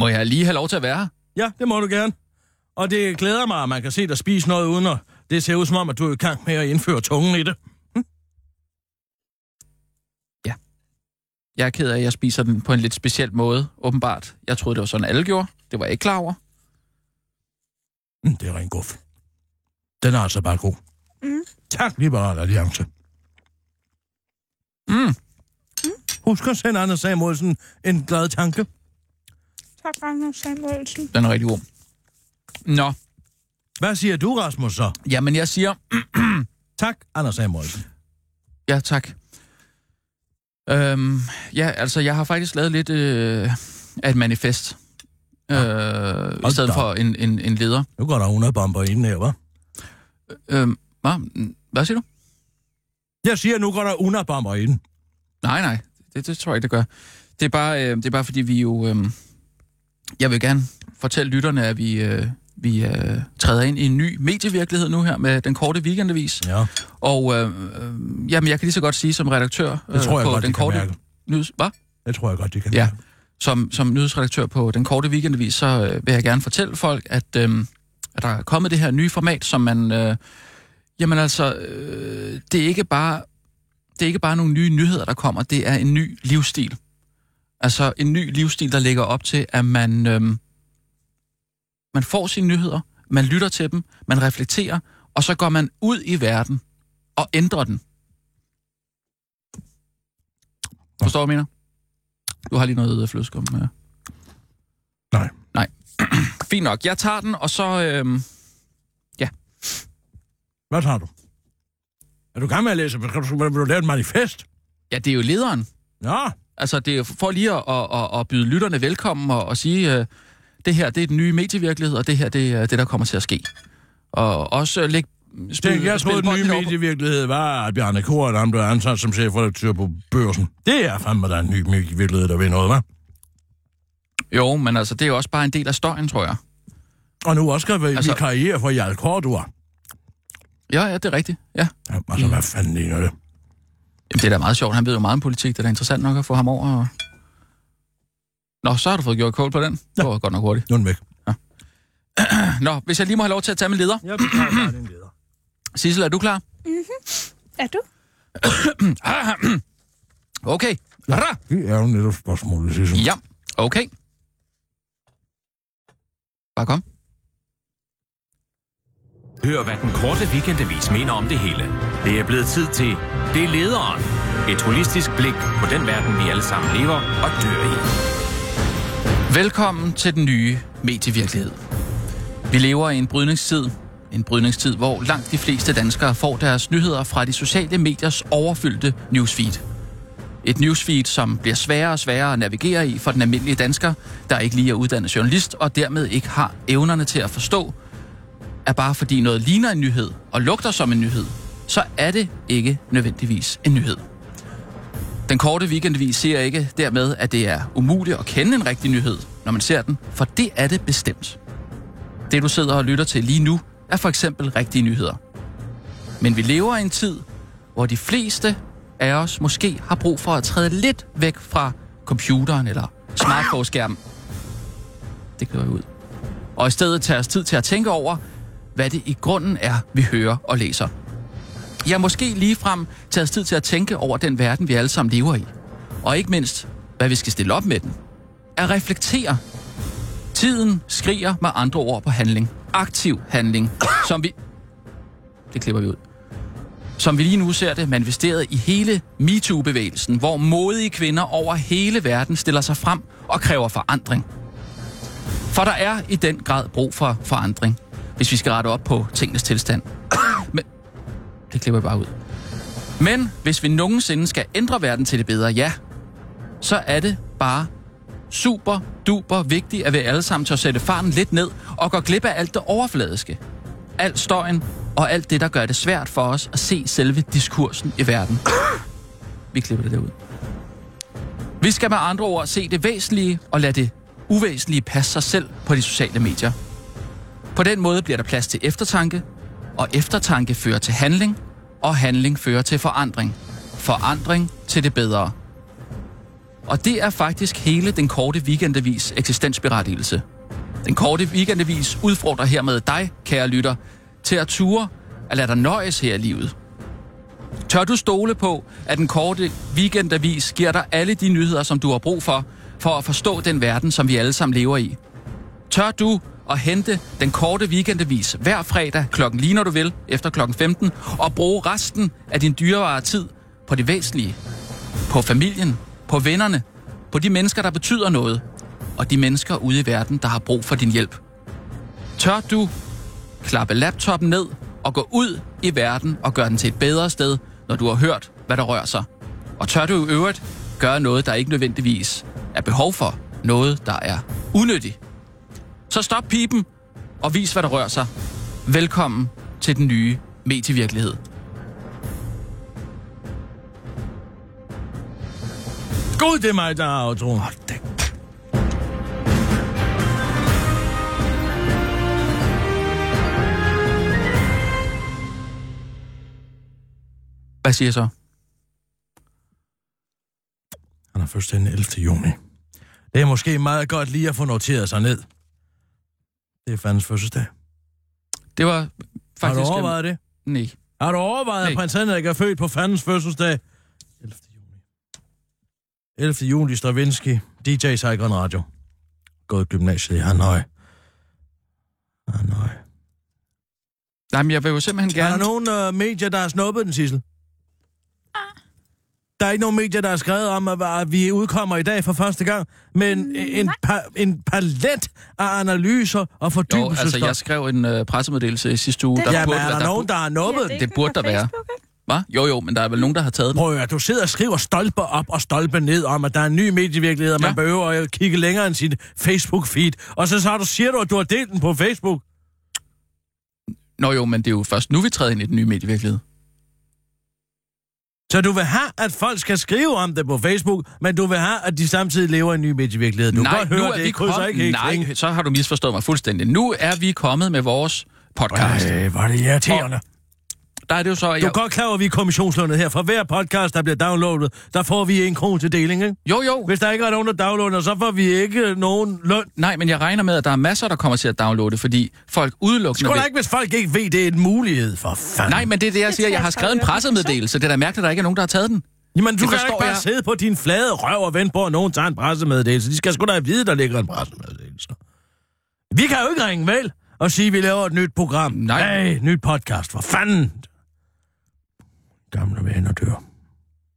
Må jeg lige have lov til at være her? Ja, det må du gerne. Og det glæder mig, at man kan se dig spise noget uden at det ser ud som om, at du er i gang med at indføre tungen i det. Jeg er ked af, at jeg spiser den på en lidt speciel måde, åbenbart. Jeg troede, det var sådan, alle gjorde. Det var jeg ikke klar over. Mm, det er rent guf. Den er altså bare god. Mm. Tak, Liberal Alliance. Mm. Husk at sende Anders Samuelsen en glad tanke. Tak, Anders Samuelsen. Den er rigtig god. Nå, Hvad siger du, Rasmus, så? jamen jeg siger... Tak, Anders Samuelsen. Ja, tak. Øhm, ja, altså, jeg har faktisk lavet lidt øh, af et manifest. Øh, I stedet da. for en, en, en leder. Nu går der 100 bomber ind her, hva'? Øhm, hvad? hvad siger du? Jeg siger, nu går der 100 bomber ind. Nej, nej. Det, det tror jeg ikke, det gør. Det er bare, øh, det er bare fordi, vi jo... Øh, jeg vil gerne fortælle lytterne, at vi, øh, vi øh, træder ind i en ny medievirkelighed nu her med den korte weekendavis. Ja, Og øh, øh, jamen, jeg kan lige så godt sige som redaktør øh, det tror jeg på godt, den korte news... Hvad? Det tror jeg godt, de kan Ja. mærke. Som, som nyhedsredaktør på den korte weekendavis, så øh, vil jeg gerne fortælle folk, at, øh, at der er kommet det her nye format, som man... Øh, jamen altså, øh, det er ikke bare det er ikke bare nogle nye nyheder, der kommer, det er en ny livsstil. Altså en ny livsstil, der lægger op til, at man, øhm, man får sine nyheder, man lytter til dem, man reflekterer, og så går man ud i verden og ændrer den. Forstår du, hvad jeg mener? Du har lige noget flødeskum med. Nej. Nej. Fint nok. Jeg tager den, og så... Øhm, Hvad tager du? Er du gang med at læse? Vil du, lave et manifest? ja, det er jo lederen. Ja, Altså, det er for lige at, at, at, byde lytterne velkommen og, og sige, uh, det her, det er den nye medievirkelighed, og det her, det er det, der kommer til at ske. Og også lægge... Tænk, jeg troede, den nye medievirkelighed var, at Bjarne Kort, han blev ansat som chefredaktør på børsen. Det er fandme, der er en ny medievirkelighed, der vil noget, hva'? Jo, men altså, det er jo også bare en del af støjen, tror jeg. Og nu også skal vi Altså- karriere for Jarl Kortua. Ja, ja, det er rigtigt. Ja. Ja, altså, hvad fanden ligner det? Jamen, det er da meget sjovt. Han ved jo meget om politik. Det er da interessant nok at få ham over. Og... Nå, så har du fået gjort kål på den. Det var godt nok hurtigt. Nu er den væk. Nå, hvis jeg lige må have lov til at tage min leder. Jeg tager bare din leder. Sissel, er du klar? Er du? Okay. Ra! Det er jo netop spørgsmålet, Sissel. Ja, okay. Bare kom. Hør, hvad den korte weekendavis mener om det hele. Det er blevet tid til Det er lederen. Et holistisk blik på den verden, vi alle sammen lever og dør i. Velkommen til den nye medievirkelighed. Vi lever i en brydningstid. En brydningstid, hvor langt de fleste danskere får deres nyheder fra de sociale mediers overfyldte newsfeed. Et newsfeed, som bliver sværere og sværere at navigere i for den almindelige dansker, der ikke lige er uddannet journalist og dermed ikke har evnerne til at forstå, at bare fordi noget ligner en nyhed og lugter som en nyhed, så er det ikke nødvendigvis en nyhed. Den korte weekendvis siger ikke dermed, at det er umuligt at kende en rigtig nyhed, når man ser den, for det er det bestemt. Det du sidder og lytter til lige nu, er for eksempel rigtige nyheder. Men vi lever i en tid, hvor de fleste af os måske har brug for at træde lidt væk fra computeren eller smartphone-skærmen. Det kører ud. Og i stedet tage os tid til at tænke over, hvad det i grunden er, vi hører og læser. Ja, måske lige frem tid til at tænke over den verden, vi alle sammen lever i. Og ikke mindst, hvad vi skal stille op med den. At reflektere. Tiden skriger med andre ord på handling. Aktiv handling, som vi... Det klipper vi ud. Som vi lige nu ser det manifesteret i hele MeToo-bevægelsen, hvor modige kvinder over hele verden stiller sig frem og kræver forandring. For der er i den grad brug for forandring, hvis vi skal rette op på tingenes tilstand. Det klipper jeg bare ud. Men hvis vi nogensinde skal ændre verden til det bedre, ja, så er det bare super duper vigtigt, at vi alle sammen tør sætte farten lidt ned og gå glip af alt det overfladiske. Alt støjen og alt det, der gør det svært for os at se selve diskursen i verden. Vi klipper det derud. Vi skal med andre ord se det væsentlige og lade det uvæsentlige passe sig selv på de sociale medier. På den måde bliver der plads til eftertanke, og eftertanke fører til handling, og handling fører til forandring. Forandring til det bedre. Og det er faktisk hele den korte weekendavis eksistensberettigelse. Den korte weekendavis udfordrer hermed dig, kære lytter, til at ture at lade dig nøjes her i livet. Tør du stole på, at den korte weekendavis giver dig alle de nyheder, som du har brug for, for at forstå den verden, som vi alle sammen lever i? Tør du at hente den korte weekendavis hver fredag klokken lige når du vil, efter klokken 15, og bruge resten af din dyrebare tid på det væsentlige? På familien, på vennerne, på de mennesker, der betyder noget, og de mennesker ude i verden, der har brug for din hjælp. Tør du klappe laptopen ned og gå ud i verden og gøre den til et bedre sted, når du har hørt, hvad der rører sig? Og tør du i øvrigt gøre noget, der ikke nødvendigvis er behov for. Noget, der er unødigt. Så stop pipen og vis, hvad der rører sig. Velkommen til den nye medievirkelighed. Gud, det er mig, der har outroen. Hvad siger jeg så? Han har fødselsdag den 11. juni. Det er måske meget godt lige at få noteret sig ned. Det er fandens fødselsdag. Det var Har faktisk... du overvejet det? Nej. Har du overvejet, at Nej. prins Henrik er født på fandens fødselsdag? 11. juni. 11. juli, Stravinsky, DJ Saigon Radio. Gået gymnasiet i Hanoi. Hanoi. Nej, men jeg vil jo simpelthen Er der gerne... nogen øh, medier, der har snuppet den, Sissel? Der er ikke nogen medier, der har skrevet om, at, vi udkommer i dag for første gang med en, en, pa, en palet af analyser og Jo, fordybelsestof. altså, jeg skrev en øh, pressemeddelelse i sidste uge. Der Jamen, burde, er der, der, nogen, der har nuppet den? det burde der være. Hva? Jo, jo, men der er vel nogen, der har taget den. Prøv at du sidder og skriver stolpe op og stolpe ned om, at der er en ny medievirkelighed, og man Ja. behøver at kigge længere end sit Facebook-feed. Og så, så har du, siger du, at du har delt den på Facebook. Nå jo, men det er jo først nu, vi træder ind i den nye medievirkelighed. Så du vil have, at folk skal skrive om det på Facebook, men du vil have, at de samtidig lever i en ny medievirkelighed. Du kan Nej, godt nu høre, er det vi krydser kommet... ikke helt Nej, kring. så har du misforstået mig fuldstændig. Nu er vi kommet med vores podcast. Ej, er det irriterende. Der er det jo så... Du Jeg... er godt klar over, at vi er kommissionslønnet her. For hver podcast, der bliver downloadet, der får vi en krone til deling, ikke? Jo, jo. Hvis der ikke er nogen, der downloader, så får vi ikke nogen løn. Nej, men jeg regner med, at der er masser, der kommer til at downloade fordi folk udelukkende... Skulle vil- ikke, hvis folk ikke ved, det er en mulighed, for fanden. Nej, men det er det, jeg siger. Jeg har skrevet en pressemeddelelse. Det er da mærkeligt, at der ikke er nogen, der har taget den. Jamen, du Det kan forstår ikke bare jeg. sidde på din flade røv og vente på, at nogen tager en pressemeddelelse. De skal sgu da vide, der ligger en pressemeddelelse. Vi kan jo ikke ringe, vel? Og sige, at vi laver et nyt program. Nej. Hey, nyt podcast. For fanden. Gamle venner dør.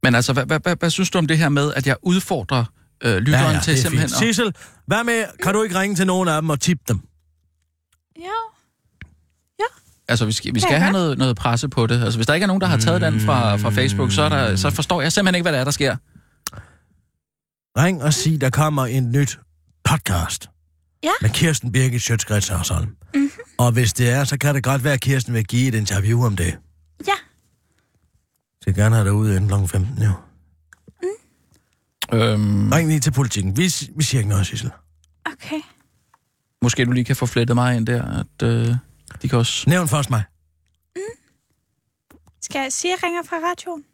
Men altså, hvad, hvad, hvad, hvad synes du om det her med, at jeg udfordrer øh, lytteren ja, ja, til simpelthen... fint. Sissel, hvad med, kan du ikke ringe til nogen af dem og tippe dem? Ja. Altså, vi skal, vi skal Ja, have ja. noget, noget presse på det. Altså, hvis der ikke er nogen, der har taget den fra, fra Facebook, så, er der, så forstår jeg simpelthen ikke, hvad det er, der sker. Ring og sig, der kommer en nyt podcast. Ja. Med Kirsten Birgit Sjøtskrets Hørsholm. Mm-hmm. Og hvis det er, så kan det godt være, at Kirsten vil give et interview om det. Ja. Så jeg gerne have dig ude inden kl. 15, jo. Øhm, Ring lige til politikken. Vi, vi siger ikke noget, Sissel. Okay. måske du lige kan få flettet mig ind der, at øh, de kan også... Nævn først mig. Skal jeg sige, at jeg ringer fra radioen?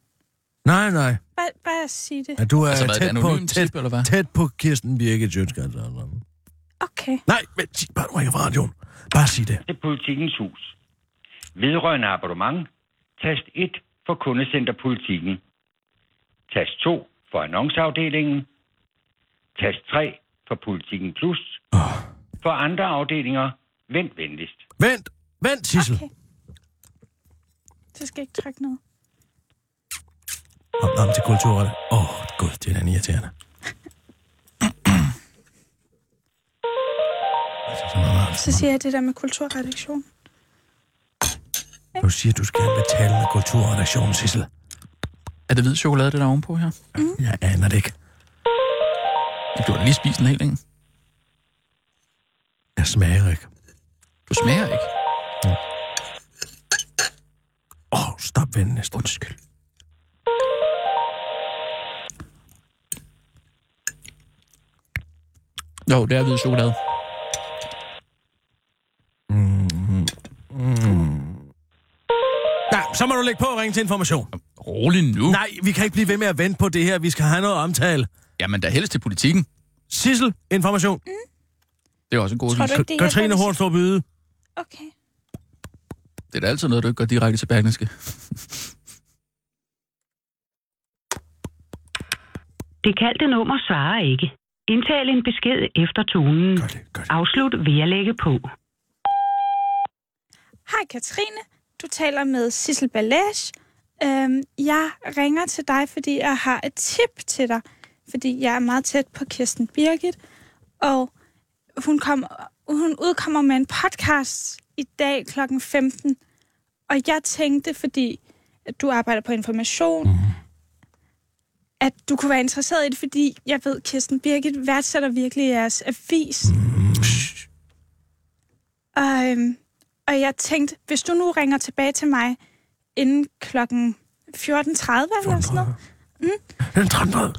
Nej, nej. Bare, bare sige det. At du er Altså, hvad, tæt, på, tæt, tip, eller hvad? tæt på Kirsten Sjøtskrets Hørsholm. Okay. Nej, men sig bare, du ringer fra radioen. Bare sig det. til Politikens Hus. Vedrørende abonnement. Tast 1 for kundecenter Politikken. Tast 2 for annonceafdelingen. Tast 3 for Politikken Plus. Oh. For andre afdelinger, vent venligst. Vent, vent, Sissel. Okay. Så skal jeg ikke trykke noget. Om, om til kulturen. Åh, oh, gud, det er den irriterende. Altså, Så siger jeg det der med kulturredaktion. Du siger, du skal betale med kulturredaktionen, Sissel. Er det hvid chokolade, det der er ovenpå her? Jeg aner det ikke. Du har lige spist en hel en. Jeg smager ikke. Du smager ikke. Åh, oh, stop venligst. Undskyld. Jo, det er hvid chokolade. Så må du lægge på og ringe til information. Rolig nu. Nej, vi kan ikke blive ved med at vente på det her. Vi skal have noget omtale. Jamen, der er helst til politikken. Sissel, information. Det er også en god Tror du ikke, det hjælper, Katrine hvis- Hornstrup Yde. Okay. Det er da altid noget, du ikke går direkte til Berlingske. Det kaldte nummer svarer ikke. Indtal en besked efter tonen. Gør det, gør det. Afslut ved at lægge på. Hej Katrine, du taler med Sissel Balage. Øhm, jeg ringer til dig, fordi jeg har et tip til dig. Fordi jeg er meget tæt på Kirsten Birgit, og hun, kom, hun udkommer med en podcast i dag kl. 15. Og jeg tænkte, fordi at du arbejder på information, mm. at du kunne være interesseret i det, fordi jeg ved, Kirsten Birgit værdsætter virkelig jeres avis. Mm. Og, øhm, og jeg tænkte, hvis du nu ringer tilbage til mig inden klokken 14.30 eller sådan noget, Den 13.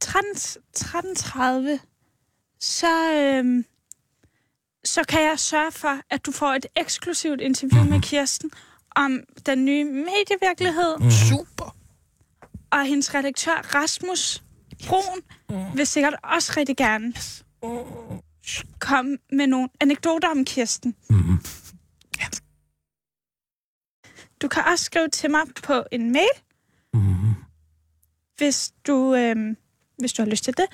13, 13.30, så, øhm, så kan jeg sørge for, at du får et eksklusivt interview Mhm. med Kirsten om den nye medievirkelighed. Mhm. Super. Og hendes redaktør, Rasmus Brun, vil sikkert også rigtig gerne komme med nogle anekdoter om Kirsten. Mhm. Du kan også skrive til mig på en mail, Mhm. hvis du, øhm, hvis du har lyst til det.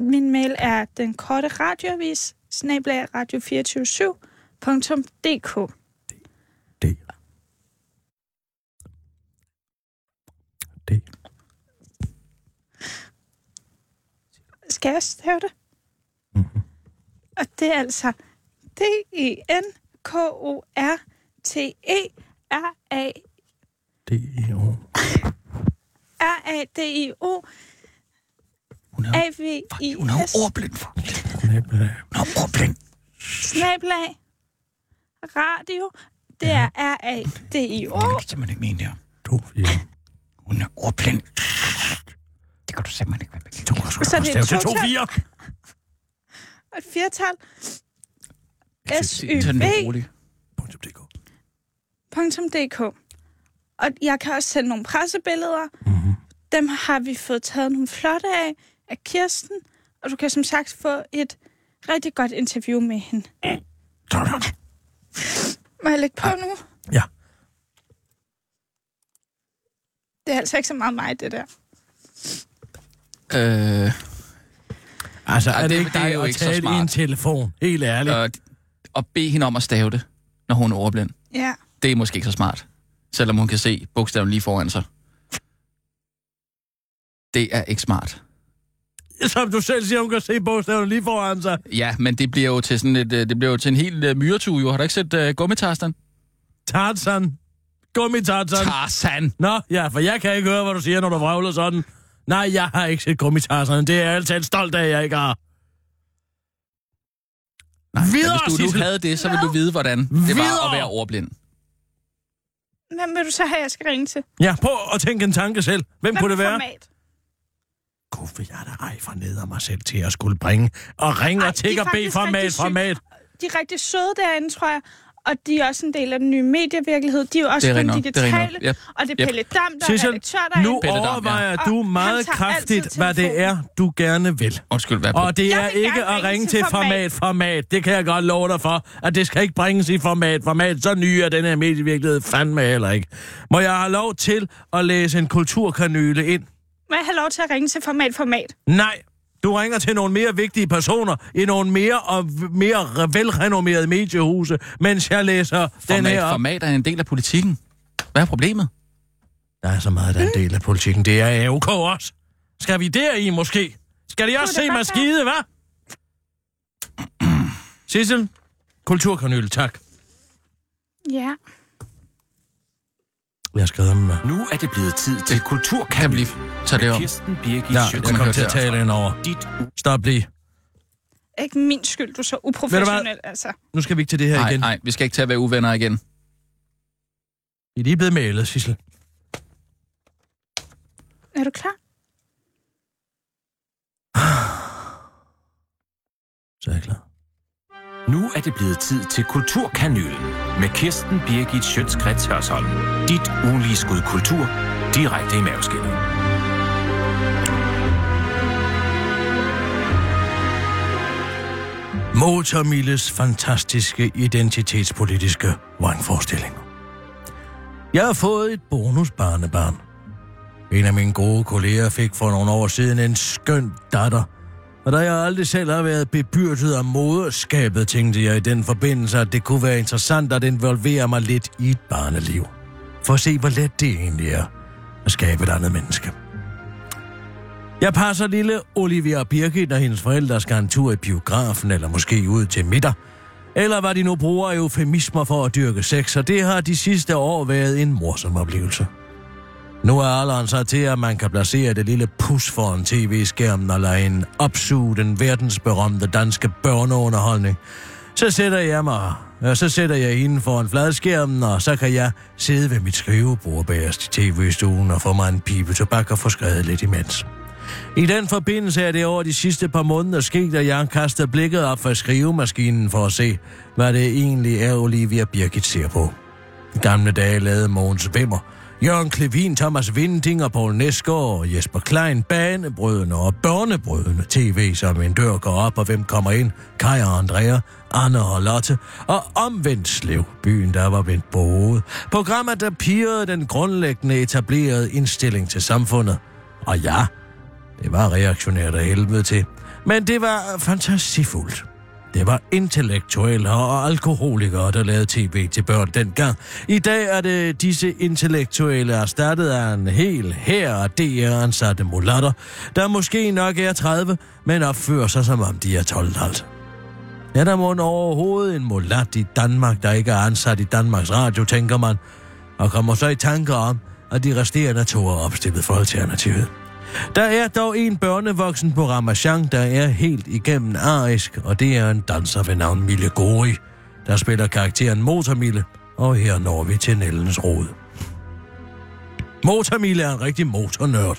Min mail er den korte radioavis, snablag radio247.dk. Det. Det. Skal jeg stave det? Mhm. Og det er altså D-E-N-K-O-R-T-E-R-A Er jo... R-A-D-I-O Hun er, hun er A-V-I-S ordblind for. Hun er Hun er ordblind. snablag radio. Det er R-A-D-I-O. Det kan du simpelthen ikke mene det her. to, fire. Hun er ordblind. Det kan du simpelthen ikke være bekendt. To, er det stave til et to, fire. Og et firtal. Tag den lidt roligt. Punktum DK. .dk. Og jeg kan også sende nogle pressebilleder. Mhm. Dem har vi fået taget nogle flotte af af Kirsten. Og du kan som sagt få et rigtig godt interview med hende. Sådan. Må jeg lægge på nu? Ja. Det er altså ikke så meget mig, det der. Øh, Altså, er det, det- ikke det er dig jo at ikke så tale i en telefon? Helt ærligt. og, og bede hende om at stave det, når hun er ordblind. Ja. Det er måske ikke så smart. Selvom hun kan se bogstaven lige foran sig. Det er ikke smart. Som du selv siger, hun kan se bogstaven lige foran sig. Ja, men det bliver jo til sådan et, øh, det bliver jo til en helt uh, myretue, jo. Har du ikke set uh, gummitarsten? Tarzan. Gummi-Tarzan. Tarzan! Nå, ja, for jeg kan ikke høre, hvad du siger, når du vrøvler sådan. Nej, jeg har ikke set Gummi-Tarzan. Det er jeg altid stolt af, jeg ikke har. Nej, Videre, hvis du nu havde det, så ville du vide, hvordan det var Videre. at være ordblind. Hvem vil du så have, jeg skal ringe til? Ja, prøv at tænke en tanke selv. Hvem kunne det være? Format? Gud, vil jeg da ej for ned af mig selv til at skulle bringe og ringe Ej, og tigge og bede format, format. De er rigtig søde derinde, tror jeg. Og de er også en del af den nye medievirkelighed. De er jo også Det er kun det er digitale. nok. Yep. Og det er Yep. Pelle Dam, der er redaktør derinde. nu Pelle Dam, ja. overvejer du meget kraftigt, hvad det er, du gerne vil. Undskyld, hvad Og det Jeg er ikke at ringe til til format, format. Det kan jeg godt love dig for, at det skal ikke bringes i format, format. Så ny er den her medievirkelighed fandme heller ikke. Må jeg have lov til at læse en kulturkanyle ind? Må jeg have lov til at ringe til format, format? Nej. Du ringer til nogle mere vigtige personer i nogle mere og mere re- velrenommerede mediehuse, mens jeg læser den format, her op. format er en del af politikken. Hvad er problemet? Der er så meget, der er en del af politikken. Det er AUK også. Skal vi deri måske? Skal de også se mig skide, hva'? Sissel, kulturkanyle, tak. Ja. Jeg har skrevet dem. Nu er det blevet tid til Kan Kulturkamp vi lige tage det med op? Kirsten Birgit Ja, jeg man kom høre til at tale ind over. Dit Stop lige. Ikke min skyld, du er så uprofessionel, altså. Nu skal vi ikke til det her Nej, igen. nej, vi skal ikke til at være uvenner igen. I er lige blevet mailet, Sissel. Er du klar? Så er jeg klar. Nu er det blevet tid til Kulturkanylen med Kirsten Birgit Schøtzgrads Hørsholm. Dit ugenlige skud kultur direkte i maveskinnet. Motormilles fantastiske identitetspolitiske vrangforestillinger. Jeg har fået et bonusbarnebarn. En af mine gode kolleger fik for nogle år siden en skøn datter. Og da jeg aldrig selv har været bebyrdet af moderskabet, tænkte jeg i den forbindelse, at det kunne være interessant at involvere mig lidt i et barneliv. For at se, hvor let det egentlig er at skabe et andet menneske. Jeg passer lille Olivia Birgit, når hendes forældre skal en tur i biografen, eller måske ud til middag. Eller hvad de nu bruger eufemismer for at dyrke sex, og det har de sidste år været en morsom oplevelse. Nu er alderen så til, at man kan placere det lille pus foran tv-skærmen og lade en opsuge den verdensberømte danske børneunderholdning. Så sætter jeg mig, og så sætter jeg inden foran fladskærmen, og så kan jeg sidde ved mit skrivebord bagerst i tv-stuen og få mig en pibe tobak og få skrevet lidt imens. I den forbindelse er det over de sidste par måneder sket, at jeg kaster blikket op fra skrivemaskinen for at se, hvad det egentlig er, Olivia Birgit ser på. I gamle dage lavede Mogens Vimmer, Jørgen Klevin, Thomas Vinding og Poul Nesgaard og Jesper Klein, banebrødende og børnebrødende tv, som en dør går op, og hvem kommer ind? Kai og Andrea, Anne og Lotte, og omvendt Slev, byen, der var vendt på hovedet. Programmet, der pirrede den grundlæggende etablerede indstilling til samfundet. Og ja, det var reaktionært af helvede til. Men det var fantasifuldt. Det var intellektuelle og alkoholikere, der lavede tv til børn dengang. I dag er det disse intellektuelle erstattet af en hel her af DR-ansatte mulatter, der måske nok er 30, men opfører sig som om de er 12 alt. Er der må overhovedet en mulat i Danmark, der ikke er ansat i Danmarks Radio, tænker man, og kommer så i tanker om, at de resterende to er opstillet for alternativet. Der er dog en børnevoksen på Ramachan, der er helt igennem arisk, og det er en danser ved navn Mille Gori, der spiller karakteren Motormille, og her når vi til Nellens Rod. Motormille er en rigtig motornørd,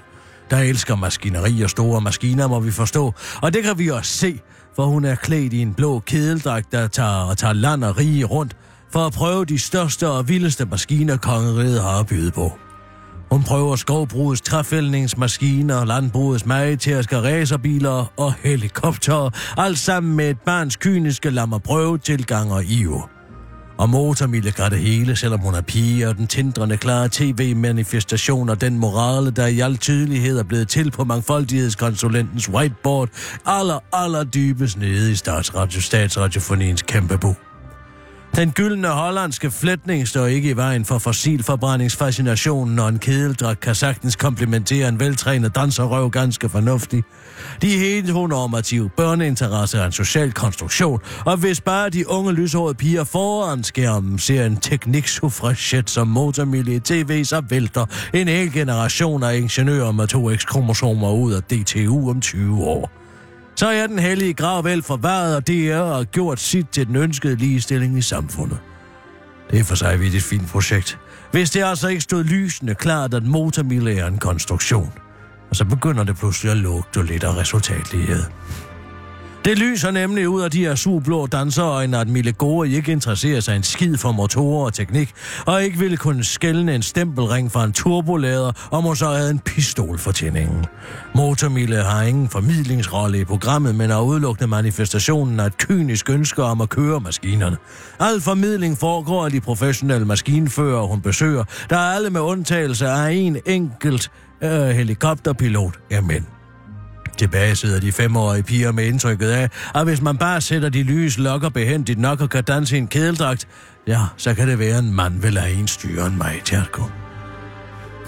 der elsker maskineri og store maskiner, må vi forstå, og det kan vi også se, for hun er klædt i en blå kedeldragt, der tager og tager land og rige rundt, for at prøve de største og vildeste maskiner, kongeriget har at byde på. Hun prøver skovbrugets træfældningsmaskiner, landbrugets magetærske racerbiler og helikopter, alt sammen med et barns kyniske lammer prøve tilgang og iver. Og motormille gør det hele, selvom hun er pige, og den tindrende klare tv-manifestation og den morale, der i al tydelighed er blevet til på mangfoldighedskonsulentens whiteboard, aller, aller dybest nede i Statsradio, Statsradiofoniens kæmpebu. Den gyldne hollandske flætning står ikke i vejen for fossilforbrændingsfascinationen, og en kedeldrak kan sagtens komplementere en veltrænet danserøv ganske fornuftig. De heteronormative børneinteresse er en social konstruktion, og hvis bare de unge lyshårede piger foran skærmen ser en tekniksufrachet som motormiljø i tv, så vælter en hel generation af ingeniører med to X-kromosomer ud af DTU om 20 år så er den hellige grav vel forvaret, og det er og gjort sit til den ønskede ligestilling i samfundet. Det er for sig vidt et fint projekt. Hvis det altså ikke stod lysende klart, at motormille er en konstruktion. Og så begynder det pludselig at lugte lidt af resultatlighed. Det lyser nemlig ud af de her surblå danserøjne, at Mille Gore ikke interesserer sig en skid for motorer og teknik, og ikke ville kunne skælne en stempelring fra en turbolader, om hun så havde en pistol for tændingen. Motormille har ingen formidlingsrolle i programmet, men har udelukkende manifestationen af et kynisk ønske om at køre maskinerne. Al formidling foregår af de professionelle maskinfører, hun besøger, der er alle med undtagelse af en enkelt øh, helikopterpilot er mænd. Tilbage sidder de femårige piger med indtrykket af, at hvis man bare sætter de lys lokker behendigt nok og kan danse i en kædeldragt, ja, så kan det være en mand vil lade en styre en mig.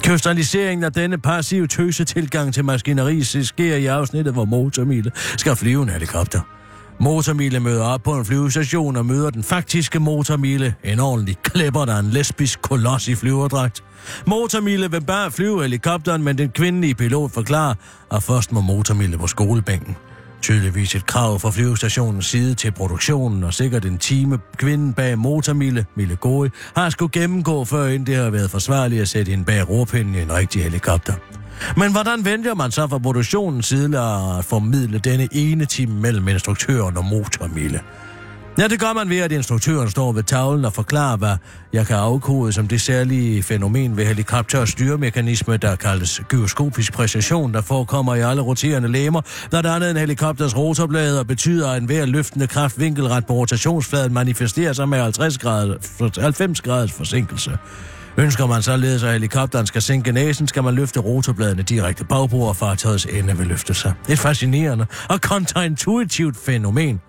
Krystalliseringen af denne passive tøse tilgang til maskineri sker i afsnittet, hvor motormile skal flyve en helikopter. Motormile møder op på en flyvestation og møder den faktiske motormile, en ordentlig klipper, der er en lesbisk koloss i flyverdragt. Motormile vil bare flyve helikopteren, men den kvindelige pilot forklarer, at først må motormile på skolebænken. Tydeligvis et krav fra flyvestationens side til produktionen, og sikkert en time kvinden bag motormille, Mille Gori, har skulle gennemgå, før inden det har været forsvarligt at sætte hende bag råpinden i en rigtig helikopter. Men hvordan venter man så fra produktionens side at formidle denne ene time mellem instruktøren og motormille? Ja, det gør man ved, at instruktøren står ved tavlen og forklarer, hvad jeg kan afkode som det særlige fænomen ved helikopter- styremekanisme, der kaldes gyroskopisk præcision, der forekommer i alle roterende lemmer, der andet en helikopters rotorblade og betyder, at enhver løftende kraft vinkelret på rotationsfladen manifesterer sig med 50 grader, 90 graders forsinkelse. Ønsker man således, at helikopteren skal sænke næsen, skal man løfte rotorbladene direkte bagbord, og fartøjets ende vil løfte sig. Et fascinerende og kontraintuitivt fænomen.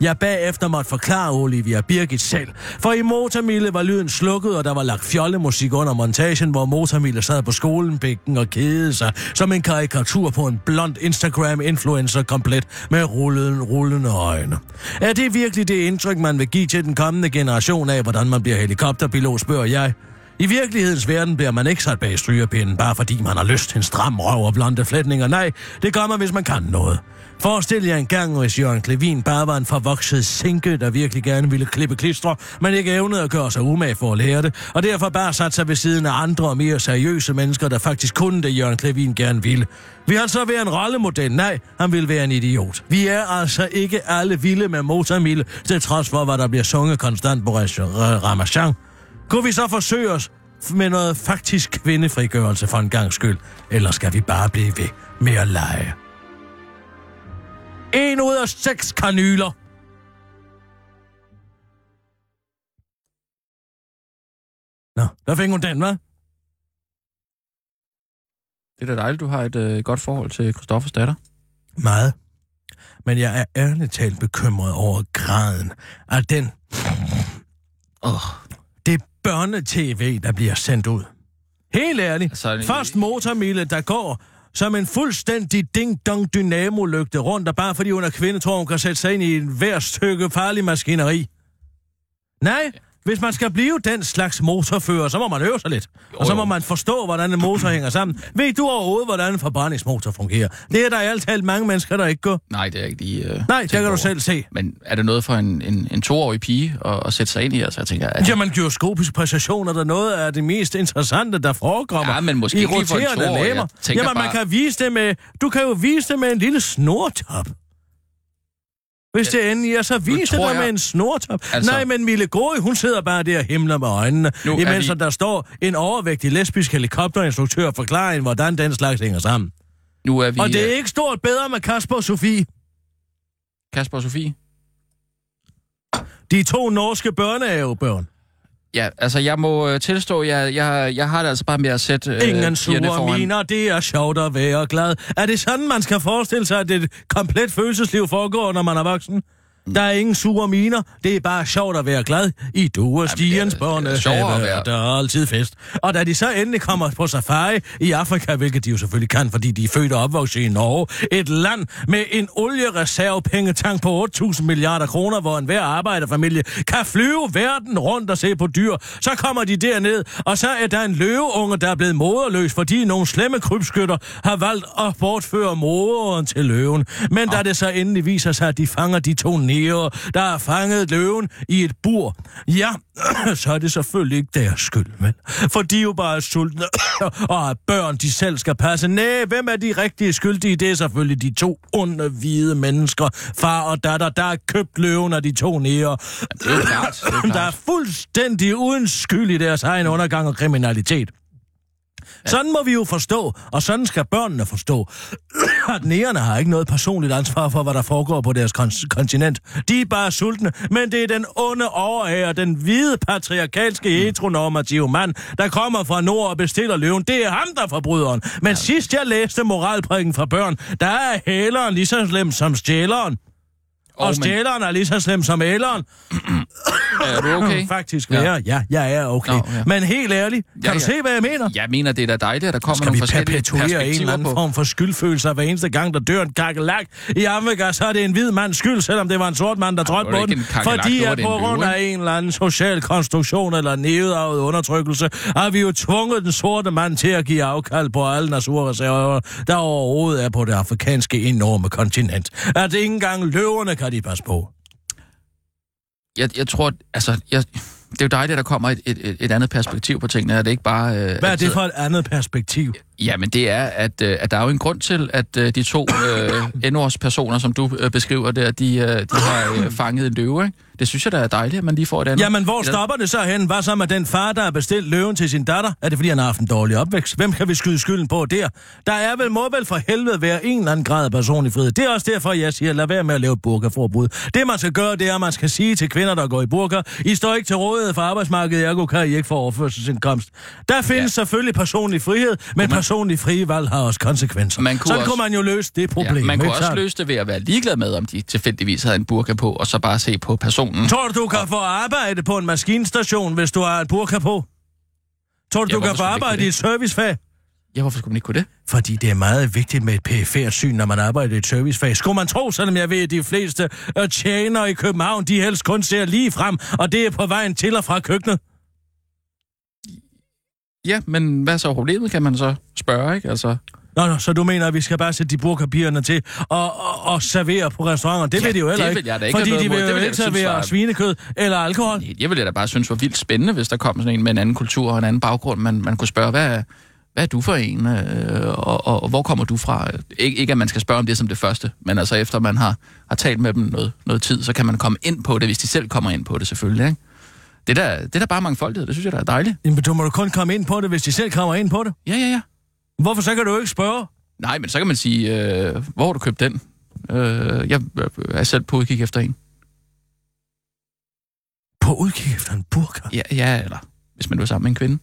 Jeg bagefter måtte forklare Olivia Birgit selv, for i Motormille var lyden slukket, og der var lagt fjollemusik under montagen, hvor Motormille sad på skolenbænken og kedede sig som en karikatur på en blond Instagram-influencer komplet med rullende, rullende øjne. Er det virkelig det indtryk, man vil give til den kommende generation af, hvordan man bliver helikopterpilot, spørger jeg? I virkelighedens verden bliver man ikke sat bag strygerpinden, bare fordi man har lyst til en stram røv og blonde flætninger. Nej, det gør man, hvis man kan noget. Forestil jer en gang, hvis Jørgen Klevin bare var en forvokset sinke, der virkelig gerne ville klippe klister, men ikke evnede at gøre sig umage for at lære det, og derfor bare satte sig ved siden af andre og mere seriøse mennesker, der faktisk kunne det, Jørgen Klevin gerne ville. Vi han så være en rollemodel? Nej, han vil være en idiot. Vi er altså ikke alle vilde med motormille, til trods for, hvad der bliver sunget konstant på Ramachan. Kunne vi så forsøge os med noget faktisk kvindefrigørelse for en gang skyld? Eller skal vi bare blive ved med at lege? En ud af seks kanyler. Nå, der fik hun den, hva'? Det er da dejligt, du har et øh, godt forhold til Christoffers datter. Meget. Men jeg er ærligt talt bekymret over graden af den... Oh, det børnetv, der bliver sendt ud. Helt ærligt. Altså, Først motormille, der går som en fuldstændig ding-dong dynamo-lygte rundt, og bare fordi hun er kvinde, tror hun kan sætte sig ind i en hver stykke farlig maskineri. Nej, hvis man skal blive den slags motorfører, så må man øve sig lidt. Jo, og så må jo. man forstå, hvordan en motor hænger sammen. Ved du overhovedet, hvordan en forbrændingsmotor fungerer? Det er der i alt talt mange mennesker, der ikke går. Nej, det er ikke lige... Øh, Nej, det kan du over. selv se. Men er det noget for en, en, en toårig pige at, at sætte sig ind i? Altså, jeg tænker, at, Jamen, gyroskopisk præcision er der noget af det mest interessante, der forekommer. Ja, men måske i ikke lige for en toårig. Jamen, man bare- kan vise det med... Du kan jo vise det med en lille snortop. Hvis det endelig er, så vis det dig med jeg- en snortop. Altså... Nej, men Mille Gori, hun sidder bare der og himler med øjnene, Nu imens vi- der står en overvægtig lesbisk helikopterinstruktør og forklarer hende, hvordan den slags hænger sammen. nu er vi... Og det øh, er ikke stort bedre med Kasper og Sofie. Kasper og Sofie? De to norske børnehavebørn. Ja, altså jeg må øh, tilstå, jeg, jeg, jeg har det altså bare med at sætte øh, Ingen sure miner, det er sjovt at være glad. Er det sådan, man skal forestille sig, at et komplet følelsesliv foregår, når man er voksen? Der er ingen sure miner, det er bare sjovt at være glad. I du og Stigens og der er altid fest. Og da de så endelig kommer på safari i Afrika, hvilket de jo selvfølgelig kan, fordi de er født og opvokset i Norge, et land med en oliereservepengetank på 8.000 milliarder kroner, hvor enhver arbejderfamilie kan flyve verden rundt og se på dyr, så kommer de derned, og så er der en løveunge, der er blevet moderløs, fordi nogle slemme krybskytter har valgt at bortføre moderen til løven. Men da det så endelig viser sig, at de fanger de to nære, der har fanget løven i et bur, ja, så er det selvfølgelig ikke deres skyld, vel? For de er jo bare sultne og har børn, de selv skal passe. Næh, hvem er de rigtige skyldige? Det er selvfølgelig de to onde hvide mennesker, far og datter, der har købt løven af de to nære. Er Der er fuldstændig uden skyld i deres egen undergang og kriminalitet. Sådan må vi jo forstå, og sådan skal børnene forstå, at nærerne har ikke noget personligt ansvar for, hvad der foregår på deres kon- kontinent. De er bare sultne, men det er den onde overherre, den hvide patriarkalske heteronormative mand, der kommer fra nord og bestiller løven. Det er ham, der er forbryderen. Men sidst jeg læste moralprædiken fra børn, der er hæleren lige så slem som stjæleren. Og, og stjæleren er lige så slem som æleren. Er du okay? Faktisk Ja. være. Ja, jeg er okay. Nå, ja. Men helt ærligt, kan Ja, ja, du se, hvad jeg mener? Jeg mener, det er da dejligt, at der kommer Skal nogle vi forskellige perpetuere en eller perspektiver anden på. form for skyldfølelse hver eneste gang, der dør en kakelak i Afrika, så er det en hvid mands skyld, selvom det var en sort mand, der trådte på den. Fordi at på grund af en eller anden social konstruktion eller nedarvet undertrykkelse, har vi jo tvunget den sorte mand til at give afkald på alle naturreserver, der overhovedet er på det afrikanske enorme kontinent. At ikke engang løverne kan de passe på. Jeg, jeg tror, altså, jeg, det er jo dejligt, at der kommer et, et, et, et andet perspektiv på tingene, at det ikke bare... Øh, Hvad er det for et andet perspektiv? Jamen, det er, at, øh, at der er jo en grund til, at øh, de to øh, personer, som du øh, beskriver der, de, øh, de har øh, fanget en løve, ikke? Det synes jeg, der er dejligt, at man lige får et andet. Jamen, hvor stopper det så hen? Hvad så med den far, der har bestilt løven til sin datter? Er det, fordi han har haft en dårlig opvækst? Hvem kan vi skyde skylden på der? Der er vel, må vel for helvede være en eller anden grad af personlig frihed. Det er også derfor, jeg siger, lad være med at lave burkaforbud. Det, man skal gøre, det er, at man skal sige til kvinder, der går i burka, I står ikke til rådighed for arbejdsmarkedet, ergo kan I ikke få overførselsindkomst. Der findes ja. selvfølgelig personlig frihed, men man... personlig frie valg har også konsekvenser. Man kunne Sådan også- kunne man jo løse det problem. Ja, man kunne også løse det ved at være ligeglad med, om de tilfældigvis havde en burka på, og så bare se på personen. Tror du, du kan få arbejde på en maskinstation, hvis du har en burka på? Tror du, Ja, du kan få arbejde i et servicefag? Ja, hvorfor skulle man ikke kunne det? Fordi det er meget vigtigt med et perifært syn, når man arbejder i et servicefag. Skulle man tro, selvom jeg ved, at de fleste øh, tjener i København, de helst kun ser lige frem, og det er på vejen til og fra køkkenet. Ja, men hvad er så problemet, kan man så spørge, ikke? Altså, Nå, nå, så du mener, at vi skal bare sætte de burkapirerne til og, og, og servere på restauranter? Det Ja, vil de jo heller det ikke. vil jeg da ikke Fordi de vil. Det jo jeg ikke servere var- svinekød eller alkohol. jeg ville da bare synes var vildt spændende, hvis der kom sådan en med en anden kultur og en anden baggrund. Man, man kunne spørge, hvad hvad er du for en, øh, og, og, og hvor kommer du fra? Ik- ikke, at man skal spørge om det som det første, men altså efter man har, har talt med dem noget, noget tid, så kan man komme ind på det, hvis de selv kommer ind på det selvfølgelig. Ikke? Det, er da, det er da bare mangfoldighed, det synes jeg da er dejligt. Jamen, du må du kun komme ind på det, hvis de selv kommer ind på det. Ja, ja, ja. Hvorfor så kan du ikke spørge? Nej, men så kan man sige, øh, hvor har du købt den? Øh, jeg er selv på udkig efter en. På udkig efter en burka? Ja, ja, eller hvis man var sammen med en kvinde.